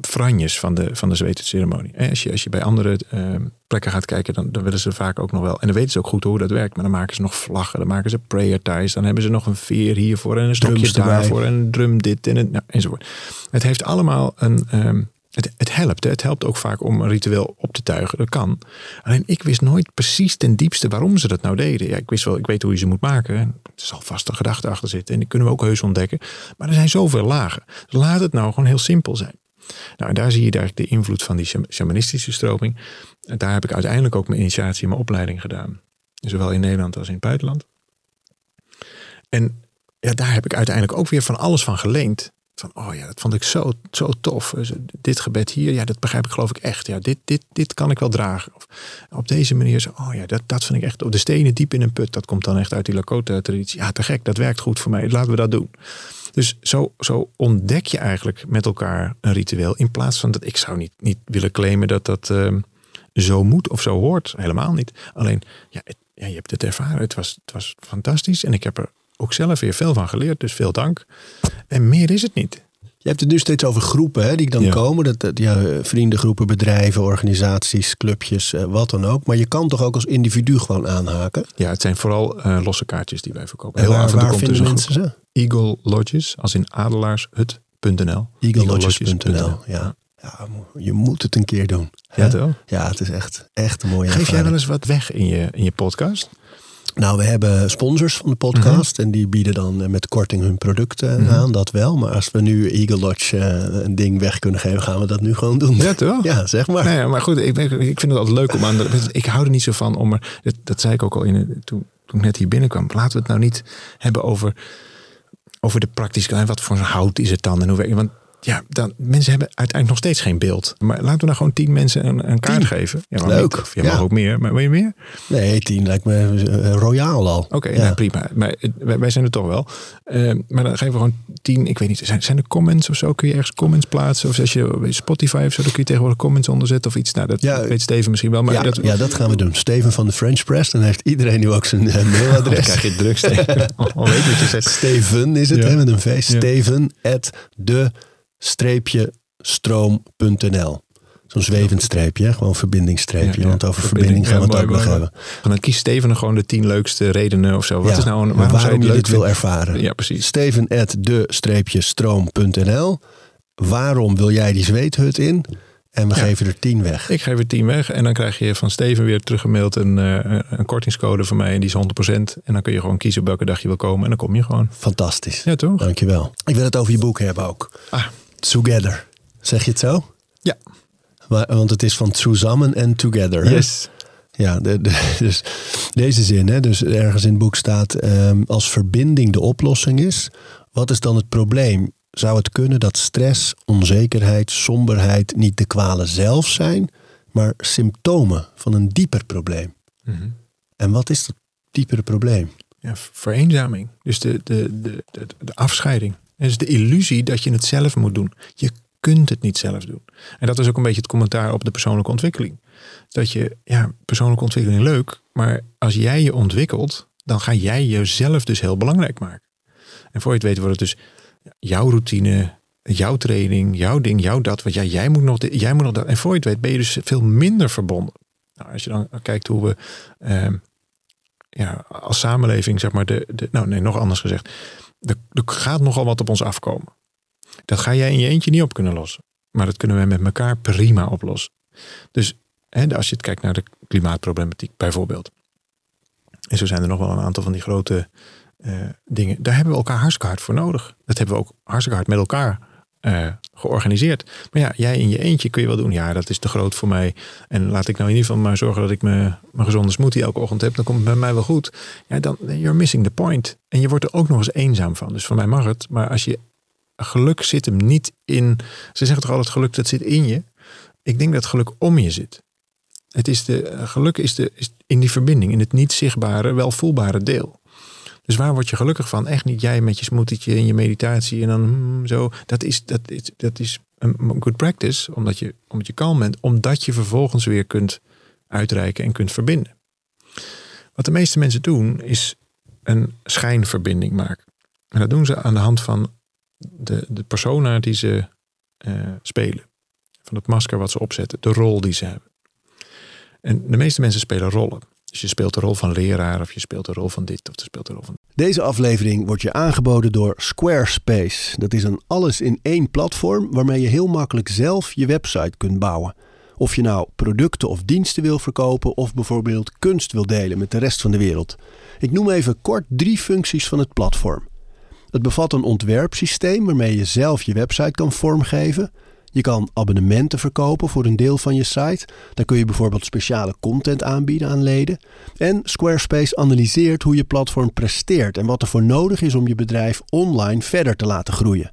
franjes van de, van de zwetenceremonie. Als je, als je bij andere uh, plekken gaat kijken, dan, dan willen ze vaak ook nog wel. En dan weten ze ook goed hoe dat werkt. Maar dan maken ze nog vlaggen, dan maken ze prayer ties. Dan hebben ze nog een veer hiervoor en een stokje daarvoor en een drum dit en het, nou, enzovoort. Het heeft allemaal een... Um, het, het, helpt. Het helpt ook vaak om een ritueel op te tuigen. Dat kan. Alleen ik wist nooit precies ten diepste waarom ze dat nou deden. Ja, ik wist wel, ik weet hoe je ze moet maken. Er zal vast een gedachte achter zitten. En die kunnen we ook heus ontdekken. Maar er zijn zoveel lagen. Dus laat het nou gewoon heel simpel zijn. Nou, en daar zie je eigenlijk de invloed van die shamanistische stroming. En daar heb ik uiteindelijk ook mijn initiatie en mijn opleiding gedaan. Zowel in Nederland als in het buitenland. En ja, daar heb ik uiteindelijk ook weer van alles van geleend. Van, oh ja, dat vond ik zo, zo tof. Dit gebed hier, ja, dat begrijp ik geloof ik echt. Ja, dit, dit, dit kan ik wel dragen. Of op deze manier, zo, oh ja, dat, dat vind ik echt. Op de stenen diep in een put, dat komt dan echt uit die Lakota-traditie. Ja, te gek, dat werkt goed voor mij. Laten we dat doen. Dus zo, zo ontdek je eigenlijk met elkaar een ritueel. In plaats van dat ik zou niet, niet willen claimen dat dat uh, zo moet of zo hoort. Helemaal niet. Alleen, ja, ja, je hebt het ervaren. Het was, het was fantastisch. En ik heb er ook zelf weer veel van geleerd. Dus veel dank. En meer is het niet.
Je hebt het nu steeds over groepen hè, die dan komen. Dat, dat, ja, vriendengroepen, bedrijven, organisaties, clubjes, eh, wat dan ook. Maar je kan toch ook als individu gewoon aanhaken?
Ja, het zijn vooral uh, losse kaartjes die wij verkopen.
Heel waar, waar vinden dus mensen ze?
Eagle Lodges, als in adelaarshut.nl.
Eaglelodges.nl, ja. ja. Je moet het een keer doen.
Ja, toch?
Ja, het is echt, echt een mooie
Geef
ervaring.
jij wel eens wat weg in je, in je podcast?
Nou, we hebben sponsors van de podcast. En die bieden dan eh, met korting hun producten
Mhm.
aan, dat wel. Maar als we nu Eagle Lodge eh, een ding weg kunnen geven, gaan we dat nu gewoon doen.
Ja, toch?
Ja, zeg maar.
Nee, maar goed, ik, ik vind het altijd leuk om aan de. Ik hou er niet zo van om er. Dat, dat zei ik ook al in, toen, toen ik net hier binnenkwam. Laten we het nou niet hebben over, over de praktische kant. Wat voor hout is het dan en hoe werkt? Want ja, dan, mensen hebben uiteindelijk nog steeds geen beeld. Maar laten we nou gewoon tien mensen een, een kaart
Tien.
geven. Ja,
Leuk.
niet. Of, je
Ja.
mag ook meer. Maar wil je meer?
Nee, tien lijkt me eh, royaal al.
Oké,
Ja.
nou, prima. Maar het- wij, wij zijn er toch wel. Eh, maar dan geven we gewoon tien. Ik weet niet, zijn, zijn er comments of zo? Kun je ergens comments plaatsen? Of als je Spotify of zo, dan kun je tegenwoordig comments onderzetten of iets. Nou, dat
Ja,
weet Steven misschien wel. Maar
ja,
dat,
ja, dat gaan we doen. Steven van de French Press. Dan heeft iedereen nu ook zijn eh,
Dan
mailadres.
krijg je druk, Steven. Al weet je.
Steven is het, hè, met een V. Steven at de stroom.nl. Zo'n zwevend streepje, gewoon verbindingsstreepje.
Ja.
Want over
Verbinding.
verbinding gaan we het ook
mooi,
nog hebben.
En dan kiest Steven er gewoon de tien leukste redenen of zo. Wat
Ja,
is nou een,
en
waarom, zou
waarom
je
dit wil ervaren.
Ja, precies.
Steven at de streepje stroom.nl. Waarom wil jij die zweethut in? En we
Ja.
geven er tien weg.
Ik geef er tien weg en dan krijg je van Steven weer teruggemaild een, eh, een kortingscode van mij. En die is 100%. En dan kun je gewoon kiezen op welke dag je wil komen. En dan kom je gewoon.
Fantastisch.
Ja, toch?
Dankjewel. Ik wil het over je boek hebben ook.
Ah,
Together. Zeg je het zo?
ja.
Want het is van Zusammen en Together. hè?
Yes.
Ja, de, de- dus deze zin, hè, dus ergens in het boek staat: ehm, als verbinding de oplossing is, wat is dan het probleem? Zou het kunnen dat stress, onzekerheid, somberheid niet de kwalen zelf zijn, maar symptomen van een dieper probleem?
Mhm.
En wat is dat diepere probleem?
Ja, vereenzaming. Dus de, de, de, de, de afscheiding. Het is de illusie dat je het zelf moet doen. Je kunt het niet zelf doen. En dat is ook een beetje het commentaar op de persoonlijke ontwikkeling. Dat je, ja, persoonlijke ontwikkeling leuk, maar als jij je ontwikkelt, dan ga jij jezelf dus heel belangrijk maken. En voor je het weet wordt het dus jouw routine, jouw training, jouw ding, jouw dat. Want ja, jij moet nog, jij moet nog dat. En voor je het weet ben je dus veel minder verbonden. Nou, als je dan kijkt hoe we ehm, ja, als samenleving, zeg maar, de, de, nou nee, nog anders gezegd, er, gaat nogal wat op ons afkomen. Dat ga jij in je eentje niet op kunnen lossen. Maar dat kunnen wij met elkaar prima oplossen. Dus hè, als je het kijkt naar de klimaatproblematiek bijvoorbeeld. En zo zijn er nog wel een aantal van die grote eh, dingen. Daar hebben we elkaar hartstikke hard voor nodig. Dat hebben we ook hartstikke hard met elkaar eh, georganiseerd. Maar ja, jij in je eentje kun je wel doen. Ja, dat is te groot voor mij. En laat ik nou in ieder geval maar zorgen dat ik me, mijn gezonde smoothie elke ochtend heb. Dan komt het bij mij wel goed. Ja, dan you're missing the point. En je wordt er ook nog eens eenzaam van. Dus voor mij mag het. Maar als je geluk zit hem niet in. Ze zeggen toch altijd geluk dat zit in je. Ik denk dat geluk om je zit. Het is de, eh, geluk is, de, is in die verbinding, in het niet zichtbare, wel voelbare deel. Dus waar word je gelukkig van? Echt niet jij met je smoetietje en je meditatie en dan hmm, zo. Dat is, dat is, dat is een good practice, omdat je, omdat je kalm bent, omdat je vervolgens weer kunt uitreiken en kunt verbinden. Wat de meeste mensen doen, is een schijnverbinding maken. En dat doen ze aan de hand van de, de persona die ze uh, spelen. Van het masker wat ze opzetten, de rol die ze hebben. En de meeste mensen spelen rollen. Dus je speelt de rol van leraar, of je speelt de rol van dit, of je speelt de rol van.
Deze aflevering wordt je aangeboden door Squarespace. Dat is een alles-in-één platform waarmee je heel makkelijk zelf je website kunt bouwen. Of je nou producten of diensten wil verkopen, of bijvoorbeeld kunst wil delen met de rest van de wereld. Ik noem even kort drie functies van het platform. Het bevat een ontwerpsysteem waarmee je zelf je website kan vormgeven. Je kan abonnementen verkopen voor een deel van je site. Dan kun je bijvoorbeeld speciale content aanbieden aan leden. En Squarespace analyseert hoe je platform presteert en wat er voor nodig is om je bedrijf online verder te laten groeien.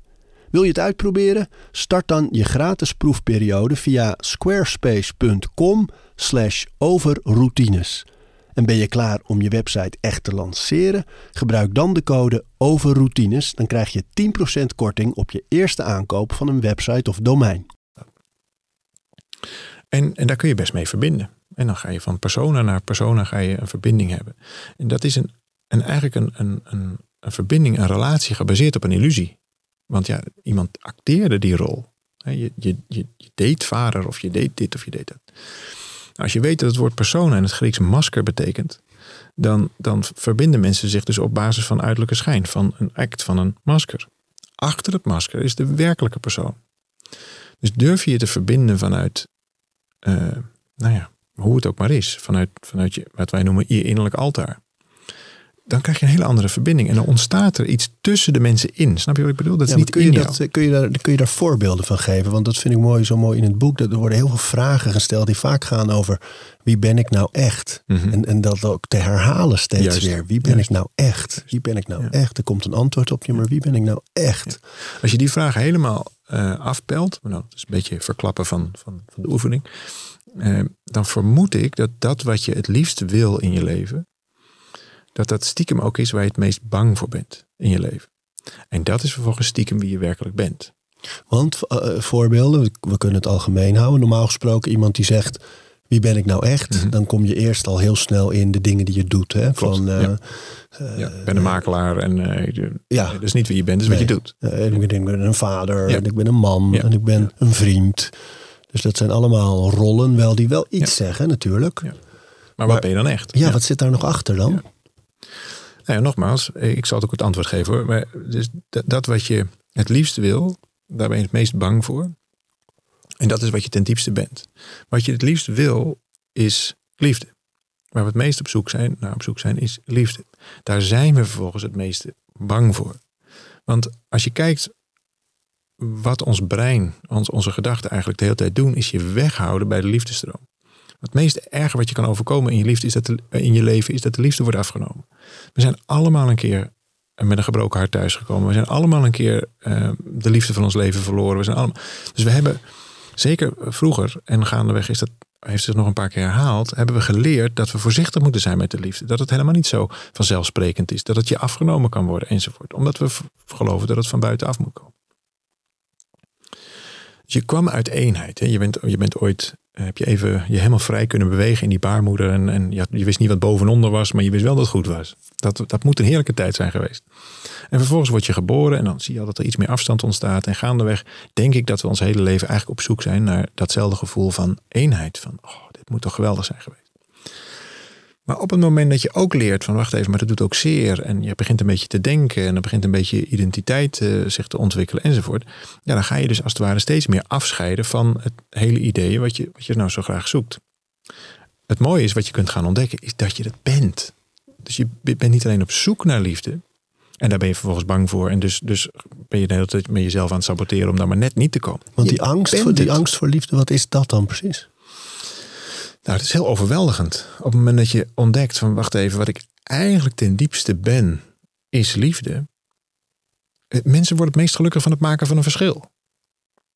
Wil je het uitproberen? Start dan je gratis proefperiode via squarespace.com/overroutines. En ben je klaar om je website echt te lanceren? Gebruik dan de code OVERROUTINES. Dan krijg je 10% korting op je eerste aankoop van een website of domein.
En, en daar kun je best mee verbinden. En dan ga je van persona naar persona ga je een verbinding hebben. En dat is een, een, eigenlijk een, een, een, verbinding, een relatie gebaseerd op een illusie. Want ja, iemand acteerde die rol. Je, je, je deed vader of je deed dit of je deed dat. Als je weet dat het woord persona in het Grieks masker betekent, dan, dan verbinden mensen zich dus op basis van uiterlijke schijn, van een act, van een masker. Achter het masker is de werkelijke persoon. Dus durf je je te verbinden vanuit, uh, nou ja, hoe het ook maar is, vanuit, vanuit je, wat wij noemen je innerlijk altaar dan krijg je een hele andere verbinding. En dan ontstaat er iets tussen de mensen in. Snap je wat ik bedoel? Dat is niet
kun je, dat, kun, je daar, kun je daar voorbeelden van geven? Want dat vind ik mooi, zo mooi in het boek. Dat er worden heel veel vragen gesteld die vaak gaan over wie ben ik nou echt? Mhm. en, en dat ook te herhalen steeds weer. Wie ben ik nou echt? Wie ben ik nou echt? Er komt een antwoord op je, maar wie ben ik nou echt?
Als je die vraag helemaal uh, afpelt, nou, dat is een beetje verklappen van, van, van de oefening. Uh, dan vermoed ik dat dat wat je het liefst wil in je leven, dat dat stiekem ook is waar je het meest bang voor bent in je leven. En dat is vervolgens stiekem wie je werkelijk bent.
Want uh, voorbeelden, we kunnen het algemeen houden. Normaal gesproken iemand die zegt, wie ben ik nou echt? Mhm. Dan kom je eerst al heel snel in de dingen die je doet. Hè? Van, uh,
ja. ja. ik ben een makelaar en ja. dat is niet wie je bent, dat is wat je doet.
ik, ben, een vader, en ik ben een man, en ik ben een vriend. Dus dat zijn allemaal rollen wel die wel iets zeggen natuurlijk.
Maar, maar wat ben je dan echt?
Ja, wat zit daar nog achter dan?
Nou ja, nogmaals, ik zal het ook het antwoord geven hoor. Maar dus dat, dat wat je het liefst wil, daar ben je het meest bang voor. En dat is wat je ten diepste bent. Wat je het liefst wil, is liefde. Waar we het meest op zoek zijn, naar op zoek zijn, is liefde. Daar zijn we vervolgens het meeste bang voor. Want als je kijkt wat ons brein, ons, onze gedachten eigenlijk de hele tijd doen, is je weghouden bij de liefdestroom. Het meest erge wat je kan overkomen in je, liefde is dat in je leven is dat de liefde wordt afgenomen. We zijn allemaal een keer met een gebroken hart thuisgekomen. We zijn allemaal een keer uh, de liefde van ons leven verloren. We zijn allemaal, dus we hebben, zeker vroeger en gaandeweg is dat, heeft zich nog een paar keer herhaald, hebben we geleerd dat we voorzichtig moeten zijn met de liefde. Dat het helemaal niet zo vanzelfsprekend is. Dat het je afgenomen kan worden enzovoort. Omdat we geloven dat het van buitenaf moet komen. Dus je kwam uit eenheid. Hè? Je, bent, je bent ooit heb je even je helemaal vrij kunnen bewegen in die baarmoeder. En, en je, je wist niet wat bovenonder was, maar je wist wel dat het goed was. Dat, dat moet een heerlijke tijd zijn geweest. En vervolgens word je geboren en dan zie je al dat er iets meer afstand ontstaat. En gaandeweg denk ik dat we ons hele leven eigenlijk op zoek zijn naar datzelfde gevoel van eenheid. Van, oh, dit moet toch geweldig zijn geweest. Maar op het moment dat je ook leert van wacht even, maar dat doet ook zeer. En je begint een beetje te denken en dan begint een beetje identiteit uh, zich te ontwikkelen enzovoort. Ja, dan ga je dus als het ware steeds meer afscheiden van het hele idee wat je, wat je nou zo graag zoekt. Het mooie is wat je kunt gaan ontdekken, is dat je dat bent. Dus je bent niet alleen op zoek naar liefde. En daar ben je vervolgens bang voor. En dus, dus ben je de hele tijd met jezelf aan het saboteren om daar maar net niet te komen.
Want die, angst voor, die angst voor liefde, wat is dat dan precies?
Nou, het is heel overweldigend. Op het moment dat je ontdekt van wacht even, wat ik eigenlijk ten diepste ben, is liefde. Eh, mensen worden het meest gelukkig van het maken van een verschil.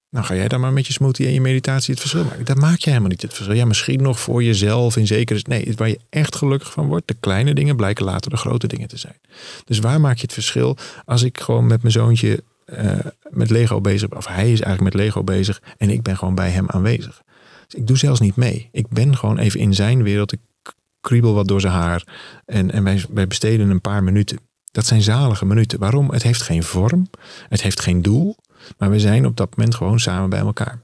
Nou ga jij dan maar met je smoothie en je meditatie het verschil maken. Dat maak je helemaal niet het verschil. Ja, misschien nog voor jezelf in zekere Nee, waar je echt gelukkig van wordt. De kleine dingen blijken later de grote dingen te zijn. Dus waar maak je het verschil als ik gewoon met mijn zoontje eh, met Lego bezig. Of hij is eigenlijk met Lego bezig. En ik ben gewoon bij hem aanwezig. Ik doe zelfs niet mee. Ik ben gewoon even in zijn wereld. Ik kriebel wat door zijn haar. En, en wij, wij besteden een paar minuten. Dat zijn zalige minuten. Waarom? Het heeft geen vorm. Het heeft geen doel. Maar we zijn op dat moment gewoon samen bij elkaar.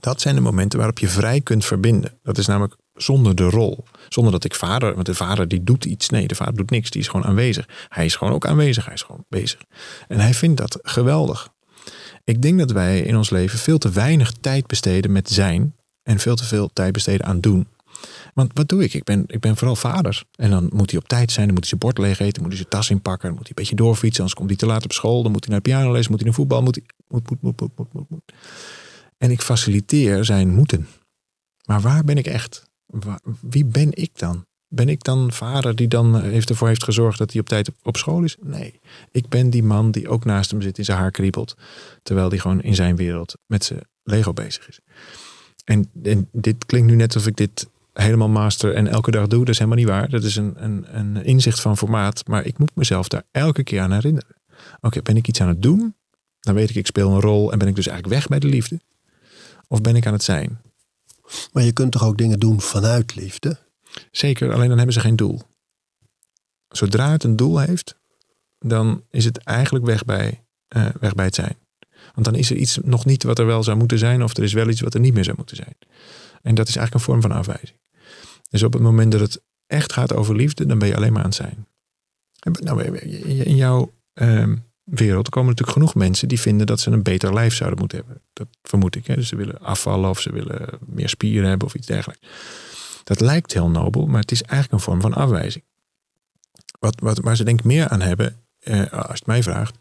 Dat zijn de momenten waarop je vrij kunt verbinden. Dat is namelijk zonder de rol. Zonder dat ik vader, want de vader die doet iets. Nee, de vader doet niks. Die is gewoon aanwezig. Hij is gewoon ook aanwezig. Hij is gewoon bezig. En hij vindt dat geweldig. Ik denk dat wij in ons leven veel te weinig tijd besteden met zijn. En veel te veel tijd besteden aan doen. Want wat doe ik? Ik ben, ik ben vooral vader. En dan moet hij op tijd zijn. Dan moet hij zijn bord leeg eten. Moet hij zijn tas inpakken. Dan moet hij een beetje doorfietsen. Anders komt hij te laat op school. Dan moet hij naar pianoles. Moet hij naar voetbal. Moet hij, moet, moet, moet, moet, moet, moet. En ik faciliteer zijn moeten. Maar waar ben ik echt? Wie ben ik dan? Ben ik dan vader die dan heeft ervoor heeft gezorgd dat hij op tijd op school is? Nee. Ik ben die man die ook naast hem zit, in zijn haar kriebelt. Terwijl hij gewoon in zijn wereld met zijn Lego bezig is. En, en dit klinkt nu net alsof ik dit helemaal master en elke dag doe. Dat is helemaal niet waar. Dat is een, een, een inzicht van formaat. Maar ik moet mezelf daar elke keer aan herinneren. Oké, ben ik iets aan het doen? Dan weet ik, ik speel een rol en ben ik dus eigenlijk weg bij de liefde? Of ben ik aan het zijn?
Maar je kunt toch ook dingen doen vanuit liefde?
Zeker, alleen dan hebben ze geen doel. Zodra het een doel heeft, dan is het eigenlijk weg bij, uh, weg bij het zijn. Want dan is er iets nog niet wat er wel zou moeten zijn, of er is wel iets wat er niet meer zou moeten zijn. En dat is eigenlijk een vorm van afwijzing. Dus op het moment dat het echt gaat over liefde, dan ben je alleen maar aan het zijn. Nou, in jouw uh, wereld komen natuurlijk genoeg mensen die vinden dat ze een beter lijf zouden moeten hebben. Dat vermoed ik. Hè? Dus ze willen afvallen of ze willen meer spieren hebben of iets dergelijks. Dat lijkt heel nobel, maar het is eigenlijk een vorm van afwijzing. Wat, wat, waar ze denk ik meer aan hebben, als je het mij vraagt,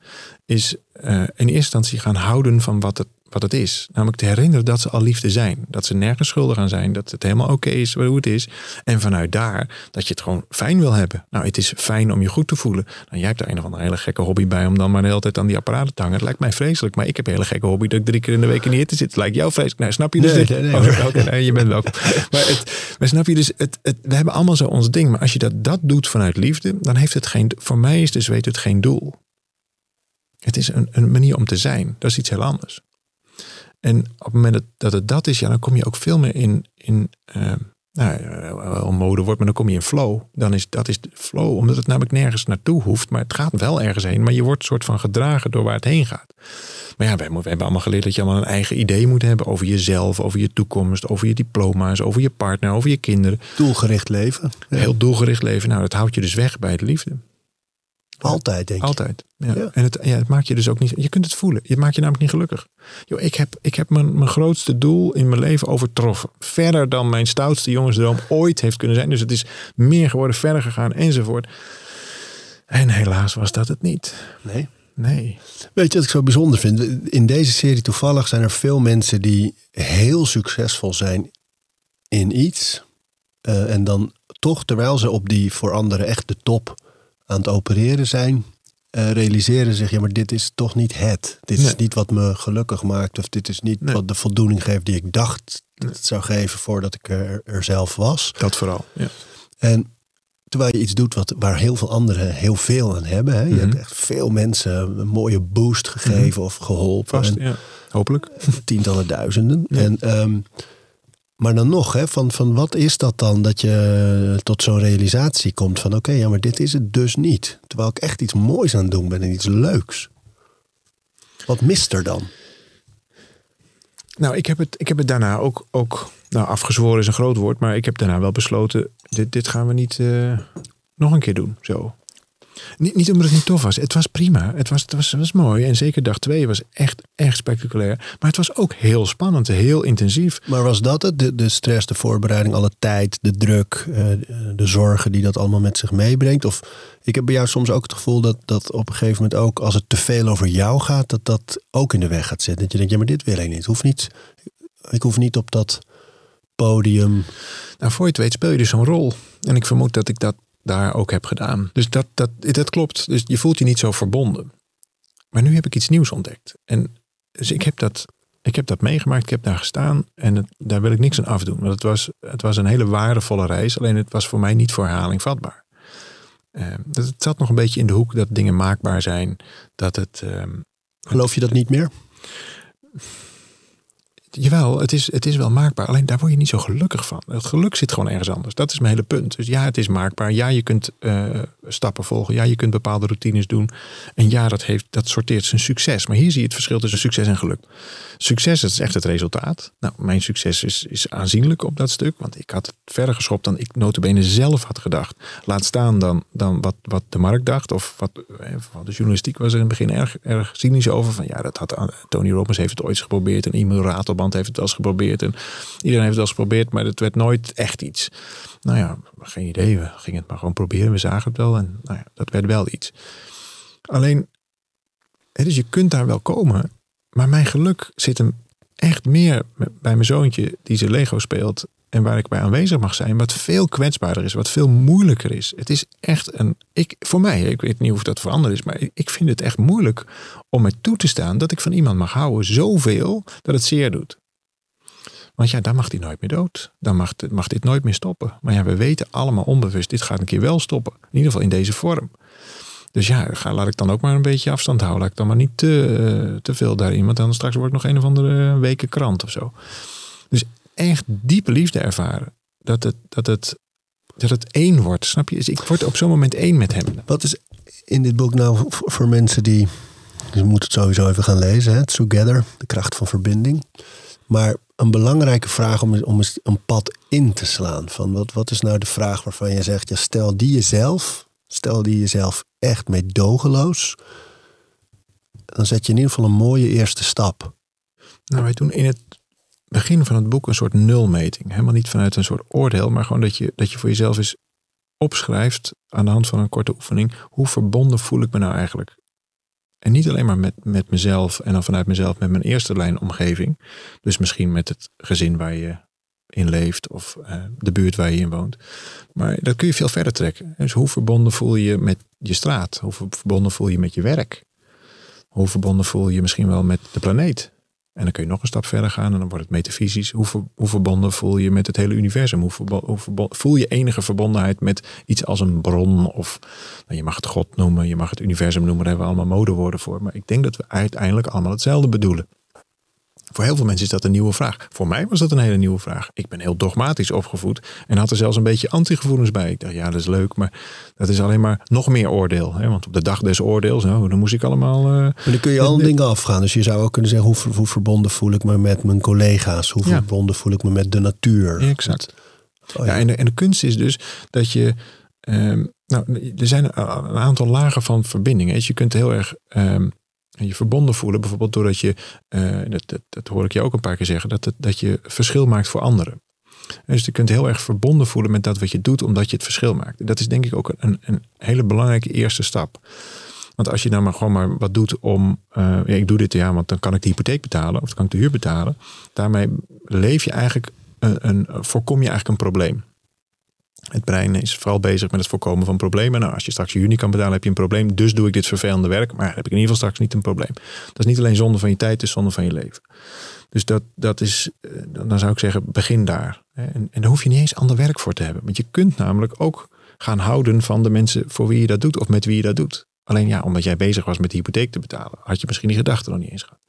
is uh, in eerste instantie gaan houden van wat het wat het is. Namelijk te herinneren dat ze al liefde zijn. Dat ze nergens schuldig aan zijn. Dat het helemaal oké is hoe het is. En vanuit daar dat je het gewoon fijn wil hebben. Nou, het is fijn om je goed te voelen. Nou, jij hebt daar een of andere hele gekke hobby bij om dan maar de hele tijd aan die apparaten te hangen. Het lijkt mij vreselijk. Maar ik heb een hele gekke hobby dat ik drie keer in de week niet te zitten. Het lijkt jou vreselijk. Nou, snap je dus
nee,
dit?
Nee, nee,
oh, nee, je bent welkom. maar, het, maar snap je dus, het, het, we hebben allemaal zo ons ding. Maar als je dat, dat doet vanuit liefde, dan heeft het geen, voor mij is dus weet het geen doel. Het is een, een manier om te zijn. Dat is iets heel anders. En op het moment dat, het dat is, ja, dan kom je ook veel meer in, in uh, nou, wel mode wordt, maar dan kom je in flow. Dan is dat is de flow, omdat het namelijk nergens naartoe hoeft, maar het gaat wel ergens heen. Maar je wordt soort van gedragen door waar het heen gaat. Maar ja, wij, we hebben allemaal geleerd dat je allemaal een eigen idee moet hebben over jezelf, over je toekomst, over je diploma's, over je partner, over je kinderen.
Doelgericht leven.
Heel doelgericht leven. Nou, dat houdt je dus weg bij het liefde.
Altijd, denk ik.
Altijd. Ja. En het, ja, het maakt je dus ook niet. Je kunt het voelen. Het maakt je namelijk niet gelukkig. Yo, ik heb, ik heb mijn, mijn grootste doel in mijn leven overtroffen. Verder dan mijn stoutste jongensdroom ooit heeft kunnen zijn. Dus het is meer geworden, verder gegaan enzovoort. En helaas was dat het niet.
Nee.
Nee.
Weet je wat ik zo bijzonder vind? In deze serie toevallig zijn er veel mensen die heel succesvol zijn in iets. Uh, en dan toch, terwijl ze op die voor anderen echt de top aan het opereren zijn, uh, realiseren zich, ja, maar dit is toch niet het. Dit is niet wat me gelukkig maakt, of dit is niet wat de voldoening geeft die ik dacht dat het zou geven voordat ik er, er zelf was.
Dat vooral. Ja.
En terwijl je iets doet wat, waar heel veel anderen heel veel aan hebben. Hè? Je hebt echt veel mensen een mooie boost gegeven of geholpen.
Vast, ja. Hopelijk.
Tientallen duizenden. En um, maar dan nog, hè, van, van wat is dat dan dat je tot zo'n realisatie komt van oké, ja, maar dit is het dus niet. Terwijl ik echt iets moois aan het doen ben en iets leuks. Wat mist er dan?
Nou, ik heb het, ik heb het daarna ook, ook nou, afgezworen is een groot woord, maar ik heb daarna wel besloten, dit, dit gaan we niet uh, nog een keer doen. Zo. Niet, niet omdat het niet tof was. Het was prima. Het was, het was, het was mooi. En zeker dag twee was echt, echt spectaculair. Maar het was ook heel spannend. Heel intensief.
Maar was dat het? De, de stress, de voorbereiding, alle tijd, de druk, uh, de zorgen die dat allemaal met zich meebrengt? Of ik heb bij jou soms ook het gevoel dat, dat op een gegeven moment ook, als het te veel over jou gaat, dat dat ook in de weg gaat zitten. Dat je denkt, ja, maar dit wil ik niet. Hoeft niet ik hoef niet op dat podium.
Nou, voor je het weet speel je dus zo'n rol. En ik vermoed dat ik dat daar ook heb gedaan. Dus dat, dat, dat klopt. Dus je voelt je niet zo verbonden. Maar nu heb ik iets nieuws ontdekt. En dus ik heb dat, ik heb dat meegemaakt. Ik heb daar gestaan. En daar wil ik niks aan afdoen. Want het was, het was een hele waardevolle reis. Alleen het was voor mij niet voor herhaling vatbaar. Uh, het zat nog een beetje in de hoek dat dingen maakbaar zijn. Dat het, uh,
Geloof je dat niet meer?
Jawel, het is, het is wel maakbaar. Alleen daar word je niet zo gelukkig van. Het geluk zit gewoon ergens anders. Dat is mijn hele punt. Dus ja, het is maakbaar. Ja, je kunt uh, stappen volgen. Ja, je kunt bepaalde routines doen. En ja, dat, heeft, dat sorteert zijn succes. Maar hier zie je het verschil tussen succes en geluk. Succes, dat is echt het resultaat. Nou, mijn succes is, is aanzienlijk op dat stuk. Want ik had het verder geschopt dan ik notabene zelf had gedacht. Laat staan dan, dan wat, wat de markt dacht. Of wat, eh, de journalistiek was er in het begin erg, erg cynisch over. Van ja, dat had Tony Robbins heeft het ooit geprobeerd. En e-mail Ratelband heeft het wel eens geprobeerd. En iedereen heeft het wel eens geprobeerd. Maar het werd nooit echt iets. Nou ja, geen idee. We gingen het maar gewoon proberen. We zagen het wel. En nou ja, dat werd wel iets. Alleen, dus je kunt daar wel komen. Maar mijn geluk zit hem echt meer bij mijn zoontje die zijn Lego speelt. En waar ik bij aanwezig mag zijn. Wat veel kwetsbaarder is. Wat veel moeilijker is. Het is echt een. Ik, voor mij, ik weet niet of dat veranderd is. Maar ik vind het echt moeilijk om me toe te staan dat ik van iemand mag houden. Zoveel dat het zeer doet. Want ja, dan mag hij nooit meer dood. Dan mag, mag dit nooit meer stoppen. Maar ja, we weten allemaal onbewust, dit gaat een keer wel stoppen. In ieder geval in deze vorm. Dus ja, ga, laat ik dan ook maar een beetje afstand houden. Laat ik dan maar niet te, eh, te veel daarin. Want dan straks wordt nog een of andere weken krant of zo. Dus echt diepe liefde ervaren. Dat het, dat het, dat het één wordt. Snap je? Dus ik word op zo'n moment één met hem.
Wat is in dit boek nou voor mensen die. Dus je moet het sowieso even gaan lezen. Hè? Together, de kracht van verbinding. Maar een belangrijke vraag om, om eens een pad in te slaan. Van wat, wat is nou de vraag waarvan je zegt, ja, stel die jezelf, stel die jezelf echt meedogenloos, dan zet je in ieder geval een mooie eerste stap.
Nou, wij doen in het begin van het boek een soort nulmeting. Helemaal niet vanuit een soort oordeel, maar gewoon dat je, dat je voor jezelf eens opschrijft aan de hand van een korte oefening. Hoe verbonden voel ik me nou eigenlijk en niet alleen maar met, met mezelf en dan vanuit mezelf met mijn eerste lijn omgeving. Dus misschien met het gezin waar je in leeft of uh, de buurt waar je in woont. Maar dat kun je veel verder trekken. Dus hoe verbonden voel je met je straat? Hoe verbonden voel je met je werk? Hoe verbonden voel je misschien wel met de planeet? En dan kun je nog een stap verder gaan en dan wordt het metafysisch. Hoe, hoe verbonden voel je met het hele universum? Hoe, voel je enige verbondenheid met iets als een bron? Of nou, je mag het God noemen, je mag het universum noemen, daar hebben we allemaal modewoorden voor. Maar ik denk dat we uiteindelijk allemaal hetzelfde bedoelen. Voor heel veel mensen is dat een nieuwe vraag. Voor mij was dat een hele nieuwe vraag. Ik ben heel dogmatisch opgevoed en had er zelfs een beetje antigevoelens bij. Ik dacht, ja, dat is leuk, maar dat is alleen maar nog meer oordeel. Hè? Want op de dag des oordeels, nou, dan moest ik allemaal. Uh,
maar dan kun je al dingen afgaan. Dus je zou ook kunnen zeggen, hoe, hoe verbonden voel ik me met mijn collega's? Hoe verbonden voel ik me met de natuur?
exact. Oh, ja. en, de, en de kunst is dus dat je. Um, nou, er zijn een aantal lagen van verbinding. Je kunt heel erg um, je verbonden voelen, bijvoorbeeld doordat je, uh, dat, hoor ik je ook een paar keer zeggen, dat, dat je verschil maakt voor anderen. Dus je kunt heel erg verbonden voelen met dat wat je doet, omdat je het verschil maakt. Dat is denk ik ook een, een hele belangrijke eerste stap. Want als je nou maar gewoon maar wat doet om, ja, ik doe dit ja, want dan kan ik de hypotheek betalen of dan kan ik de huur betalen. Daarmee leef je eigenlijk, een voorkom je eigenlijk een probleem. Het brein is vooral bezig met het voorkomen van problemen. Nou, als je straks je huur niet kan betalen, heb je een probleem. Dus doe ik dit vervelende werk. Maar heb ik in ieder geval straks niet een probleem. Dat is niet alleen zonde van je tijd, het is zonde van je leven. Dus dat, dat is, eh, dan zou ik zeggen, begin daar. En, en daar hoef je niet eens ander werk voor te hebben. Want je kunt namelijk ook gaan houden van de mensen voor wie je dat doet of met wie je dat doet. Alleen ja, omdat jij bezig was met de hypotheek te betalen, had je misschien die gedachte nog niet eens gehad.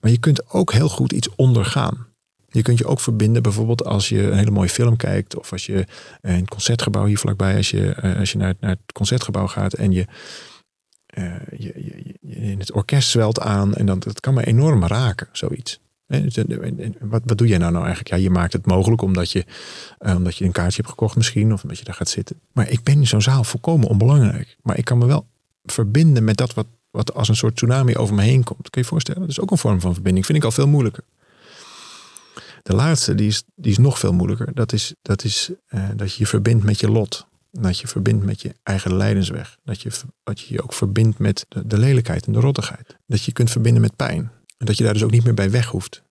Maar je kunt ook heel goed iets ondergaan. Je kunt je ook verbinden bijvoorbeeld als je een hele mooie film kijkt. Of als je een het concertgebouw hier vlakbij. Als je, eh, als je naar, naar het concertgebouw gaat en je, uh, je, je, je, in het orkest zwelt aan. En dan, dat kan me enorm raken, zoiets. Dus, wat, wat doe jij nou nou eigenlijk? Ja, je maakt het mogelijk omdat je, uh, omdat je een kaartje hebt gekocht misschien. Of omdat je daar gaat zitten. Maar ik ben in zo'n zaal volkomen onbelangrijk. Maar ik kan me wel verbinden met dat wat, wat als een soort tsunami over me heen komt. Kun je je voorstellen? Dat is ook een vorm van verbinding. Vind ik al veel moeilijker. De laatste, die is, die is nog veel moeilijker. Dat is, dat, is uh, dat je je verbindt met je lot. Dat je verbindt met je eigen lijdensweg. Dat je, dat je je ook verbindt met de, de lelijkheid en de rottigheid. Dat je kunt verbinden met pijn. En dat je daar dus ook niet meer bij weg hoeft.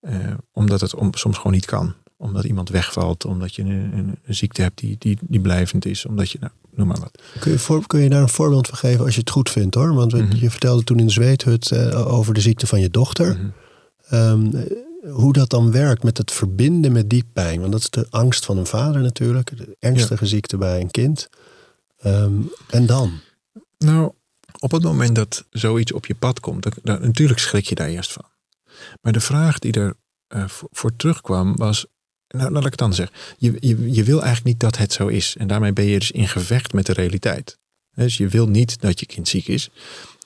Uh, omdat het om, soms gewoon niet kan. Omdat iemand wegvalt. Omdat je een, een, een, ziekte hebt die, die, die blijvend is. Omdat je, nou, noem maar wat.
Kun je, voor, kun je daar een voorbeeld van geven als je het goed vindt hoor? Want mm -hmm. je vertelde toen in de zweethut uh, over de ziekte van je dochter. Mm -hmm. um, hoe dat dan werkt met het verbinden met die pijn. Want dat is de angst van een vader natuurlijk. De ernstige ja. ziekte bij een kind. Um, en dan?
Nou, Op het moment dat zoiets op je pad komt, dan, dan- natuurlijk schrik je daar eerst van. Maar de vraag die er eh, voor, voor terugkwam was, nou laat ik het dan zeggen. Je, je, je wil eigenlijk niet dat het zo is. En daarmee ben je dus in gevecht met de realiteit. Dus je wil niet dat je kind ziek is.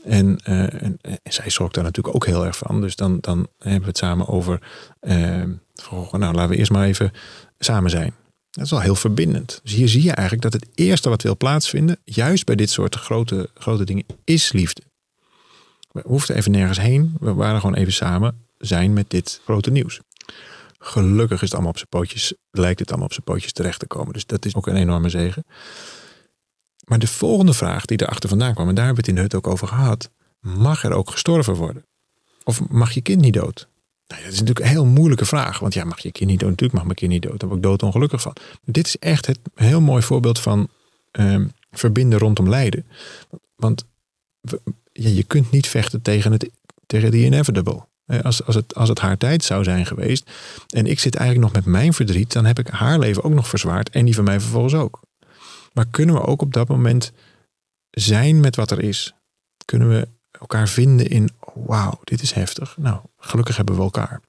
En, eh, en, en zij zorgt daar natuurlijk ook heel erg van. Dus dan, dan hebben we het samen over, eh, van, nou laten we eerst maar even samen zijn. Dat is wel heel verbindend. Dus hier zie je eigenlijk dat het eerste wat wil plaatsvinden, juist bij dit soort grote, grote dingen, is liefde. We hoefden even nergens heen. We waren gewoon even samen zijn met dit grote nieuws. Gelukkig is het allemaal op zijn pootjes, lijkt het allemaal op zijn pootjes terecht te komen. Dus dat is ook een enorme zegen. Maar de volgende vraag die erachter vandaan kwam, en daar hebben we het in de hut ook over gehad. Mag er ook gestorven worden? Of mag je kind niet dood? Nou, dat is natuurlijk een heel moeilijke vraag. Want ja, mag je kind niet dood? Natuurlijk mag mijn kind niet dood. Daar word ik doodongelukkig van. Dit is echt het heel mooi voorbeeld van ehm, verbinden rondom lijden. Want ja, je kunt niet vechten tegen, het, tegen the inevitable. Als, als, het, als het haar tijd zou zijn geweest. En ik zit eigenlijk nog met mijn verdriet. Dan heb ik haar leven ook nog verzwaard. En die van mij vervolgens ook. Maar kunnen we ook op dat moment zijn met wat er is? Kunnen we elkaar vinden in, wauw, dit is heftig. Nou, gelukkig hebben we elkaar.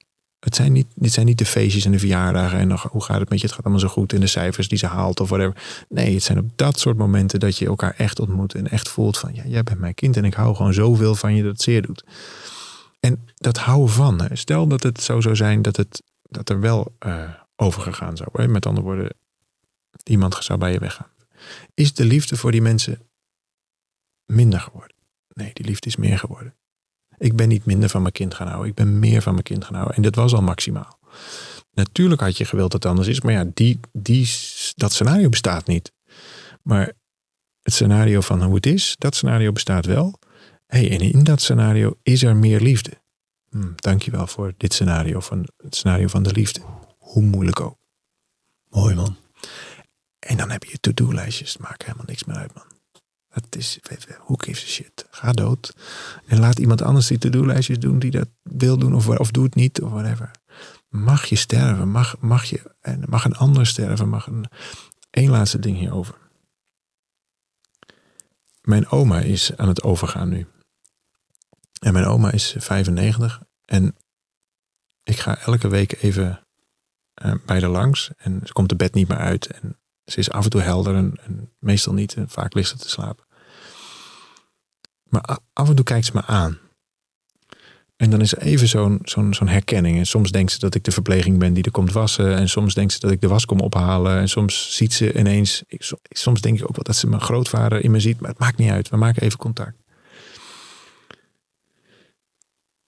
Het zijn niet, dit zijn niet de feestjes en de verjaardagen en nog, hoe gaat het met je? Het gaat allemaal zo goed en de cijfers die ze haalt of whatever. Nee, het zijn op dat soort momenten dat je elkaar echt ontmoet en echt voelt van, ja, jij bent mijn kind en ik hou gewoon zoveel van je dat het zeer doet. En dat houden van, stel dat het zo zou zijn dat, het, dat er wel eh, overgegaan zou. Hè? Met andere woorden, iemand zou bij je weggaan. Is de liefde voor die mensen minder geworden? Nee, die liefde is meer geworden. Ik ben niet minder van mijn kind gaan houden. Ik ben meer van mijn kind gaan houden. En dat was al maximaal. Natuurlijk had je gewild dat het anders is. Maar ja, die, die, dat scenario bestaat niet. Maar het scenario van hoe het is, dat scenario bestaat wel. Hey, en in dat scenario is er meer liefde. Hm, dankjewel voor dit scenario, van het scenario van de liefde. Hoe moeilijk ook.
Mooi man.
En dan heb je to-do-lijstjes. Het maakt helemaal niks meer uit, man. Het is, who gives a shit? Ga dood. En laat iemand anders die to-do-lijstjes doen die dat wil doen. Of, of doe het niet, of whatever. Mag je sterven? Mag, mag, je, en mag een ander sterven? Mag een... Eén laatste ding hierover. Mijn oma is aan het overgaan nu. En mijn oma is 95. En ik ga elke week even eh, bij haar langs. En ze komt de bed niet meer uit. En ze is af en toe helder en, meestal niet. En vaak ligt ze te slapen. Maar af en toe kijkt ze me aan. En dan is er even zo'n zo'n herkenning. En soms denkt ze dat ik de verpleging ben die er komt wassen. En soms denkt ze dat ik de was kom ophalen. En soms ziet ze ineens... Ik, so- soms denk ik ook wel dat ze mijn grootvader in me ziet. Maar het maakt niet uit. We maken even contact.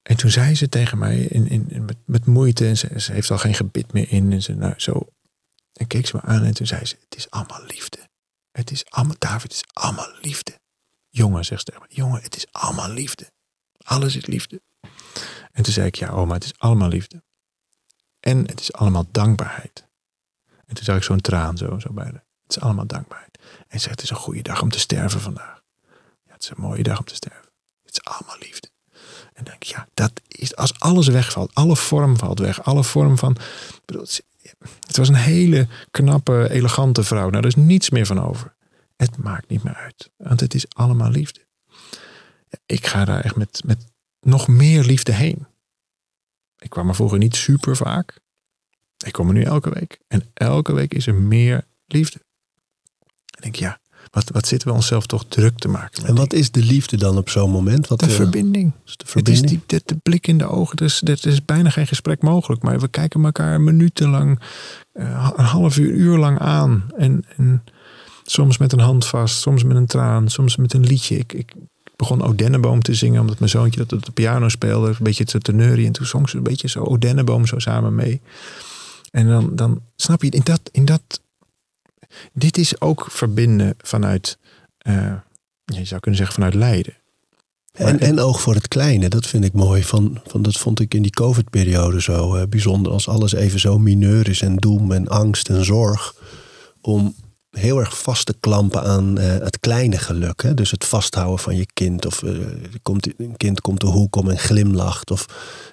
En toen zei ze tegen mij in, in, in- met, met moeite. En ze, ze heeft al geen gebit meer in. En ze, nou, zo en keek ze me aan en toen zei ze: Het is allemaal liefde. Het is allemaal, David, het is allemaal liefde. Jongen, zegt ze Jongen, het is allemaal liefde. Alles is liefde. En toen zei ik: Ja, oma, het is allemaal liefde. En het is allemaal dankbaarheid. En toen zag ik zo'n traan zo, zo bij haar. Het is allemaal dankbaarheid. En ze zegt: Het is een goede dag om te sterven vandaag. Ja, het is een mooie dag om te sterven. Het is allemaal liefde. En denk ik: Ja, dat is als alles wegvalt. Alle vorm valt weg. Alle vorm van. bedoel, het was een hele knappe, elegante vrouw. Nou, daar is niets meer van over. Het maakt niet meer uit. Want het is allemaal liefde. Ik ga daar echt met, met nog meer liefde heen. Ik kwam er vroeger niet super vaak. Ik kom er nu elke week. En elke week is er meer liefde. Ik denk, ja, wat, wat zitten we onszelf toch druk te maken. met
En wat is de liefde dan op zo'n moment? Wat,
de
eh,
verbinding?
is de
Het is
verbinding?
die, de, de blik in de ogen. Dus er is bijna geen gesprek mogelijk. Maar we kijken elkaar minutenlang, eh, een half uur, uur lang aan. En, en soms met een hand vast, soms met een traan, soms met een liedje. Ik, ik begon Odenneboom te zingen, omdat mijn zoontje dat op de piano speelde. Een beetje te teneurie. En toen zong ze een beetje zo Odenneboom zo samen mee. En dan, dan snap je, in dat, in dat, dit is ook verbinden vanuit, eh, je zou kunnen zeggen vanuit lijden.
En, en oog voor het kleine, dat vind ik mooi. Van, van, dat vond ik in die COVID-periode zo bijzonder. Als alles even zo mineur is en doem en angst en zorg. Om heel erg vast te klampen aan eh, het kleine geluk. Hè? Dus het vasthouden van je kind. Of eh, komt, een kind komt de hoek om en glimlacht. Of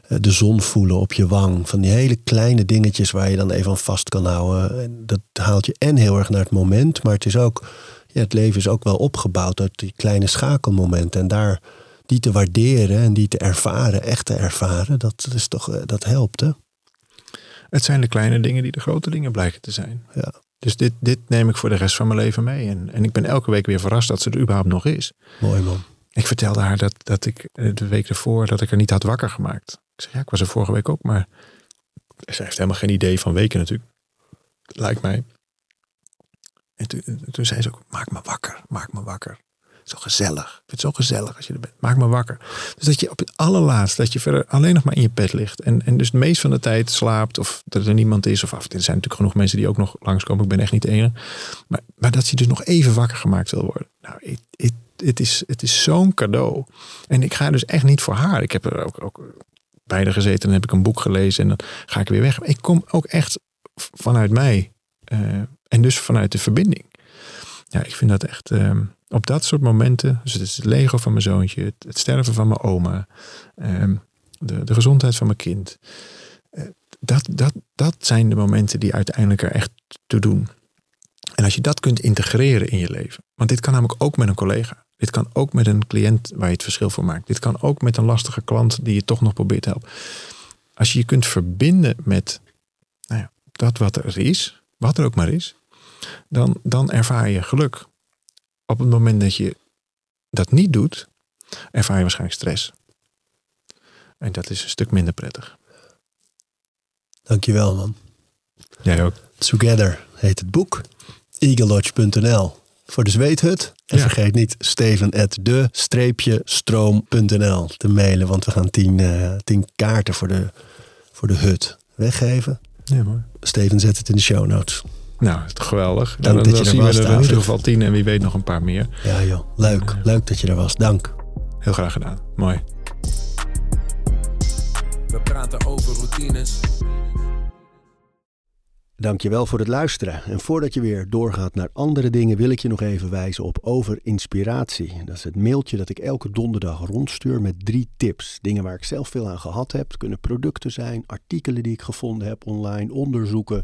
eh, de zon voelen op je wang. Van die hele kleine dingetjes waar je dan even aan vast kan houden. En dat haalt je en heel erg naar het moment. Maar het is ook ja, het leven is ook wel opgebouwd uit die kleine schakelmomenten. En daar die te waarderen en die te ervaren, echt te ervaren, dat, is toch, dat helpt hè?
Het zijn de kleine dingen die de grote dingen blijken te zijn.
Ja.
Dus dit, dit neem ik voor de rest van mijn leven mee. En, en ik ben elke week weer verrast dat ze er überhaupt nog is.
Mooi man.
Ik vertelde haar dat, dat ik eh, de week ervoor dat ik er niet had wakker gemaakt. Ik zeg, ja, ik was er vorige week ook, maar ze heeft helemaal geen idee van weken natuurlijk. Lijkt mij. En toen, toen zei ze ook, maak me wakker, maak me wakker. Zo gezellig. Ik vind het zo gezellig als je er bent. Maak me wakker. Dus dat je op het allerlaatst, dat je verder alleen nog maar in je bed ligt. En, en dus de meest van de tijd slaapt. Of dat er niemand is. Of af. Er zijn natuurlijk genoeg mensen die ook nog langskomen. Ik ben echt niet de enige. Maar, maar dat je dus nog even wakker gemaakt wil worden. Nou, het, het, is, het is zo'n cadeau. En ik ga dus echt niet voor haar. Ik heb er ook, ook bij de gezeten. Dan heb ik een boek gelezen. En dan ga ik weer weg. ik kom ook echt vanuit mij. Uh, en dus vanuit de verbinding. Ja, ik vind dat echt... Uh, op dat soort momenten, dus het is het lego van mijn zoontje, het, sterven van mijn oma, ehm, de, de gezondheid van mijn kind. Eh, dat, dat, dat zijn de momenten die uiteindelijk er echt toe doen. En als je dat kunt integreren in je leven, want dit kan namelijk ook met een collega. Dit kan ook met een cliënt waar je het verschil voor maakt. Dit kan ook met een lastige klant die je toch nog probeert te helpen. Als je je kunt verbinden met nou ja, dat wat er is, wat er ook maar is, dan, dan ervaar je geluk op het moment dat je dat niet doet, ervaar je waarschijnlijk stress. En dat is een stuk minder prettig.
Dankjewel man.
Jij ook.
Together heet het boek. eaglelodge.nl voor de zweethut. En vergeet niet steven de-stroom.nl te mailen. Want we gaan tien, uh, tien kaarten voor de, voor de hut weggeven.
Ja, mooi.
Steven zet het in de show notes.
Nou, geweldig. Dank dan, dat je dan er was, we er in ieder geval tien en wie weet nog een paar meer.
Ja joh, leuk. Leuk dat je er was. Dank.
Heel graag gedaan. Mooi.
We praten over routines.
Dankjewel voor het luisteren. En voordat je weer doorgaat naar andere dingen, wil ik je nog even wijzen op Over Inspiratie. Dat is het mailtje dat ik elke donderdag rondstuur met drie tips. Dingen waar ik zelf veel aan gehad heb. Het kunnen producten zijn, artikelen die ik gevonden heb online, onderzoeken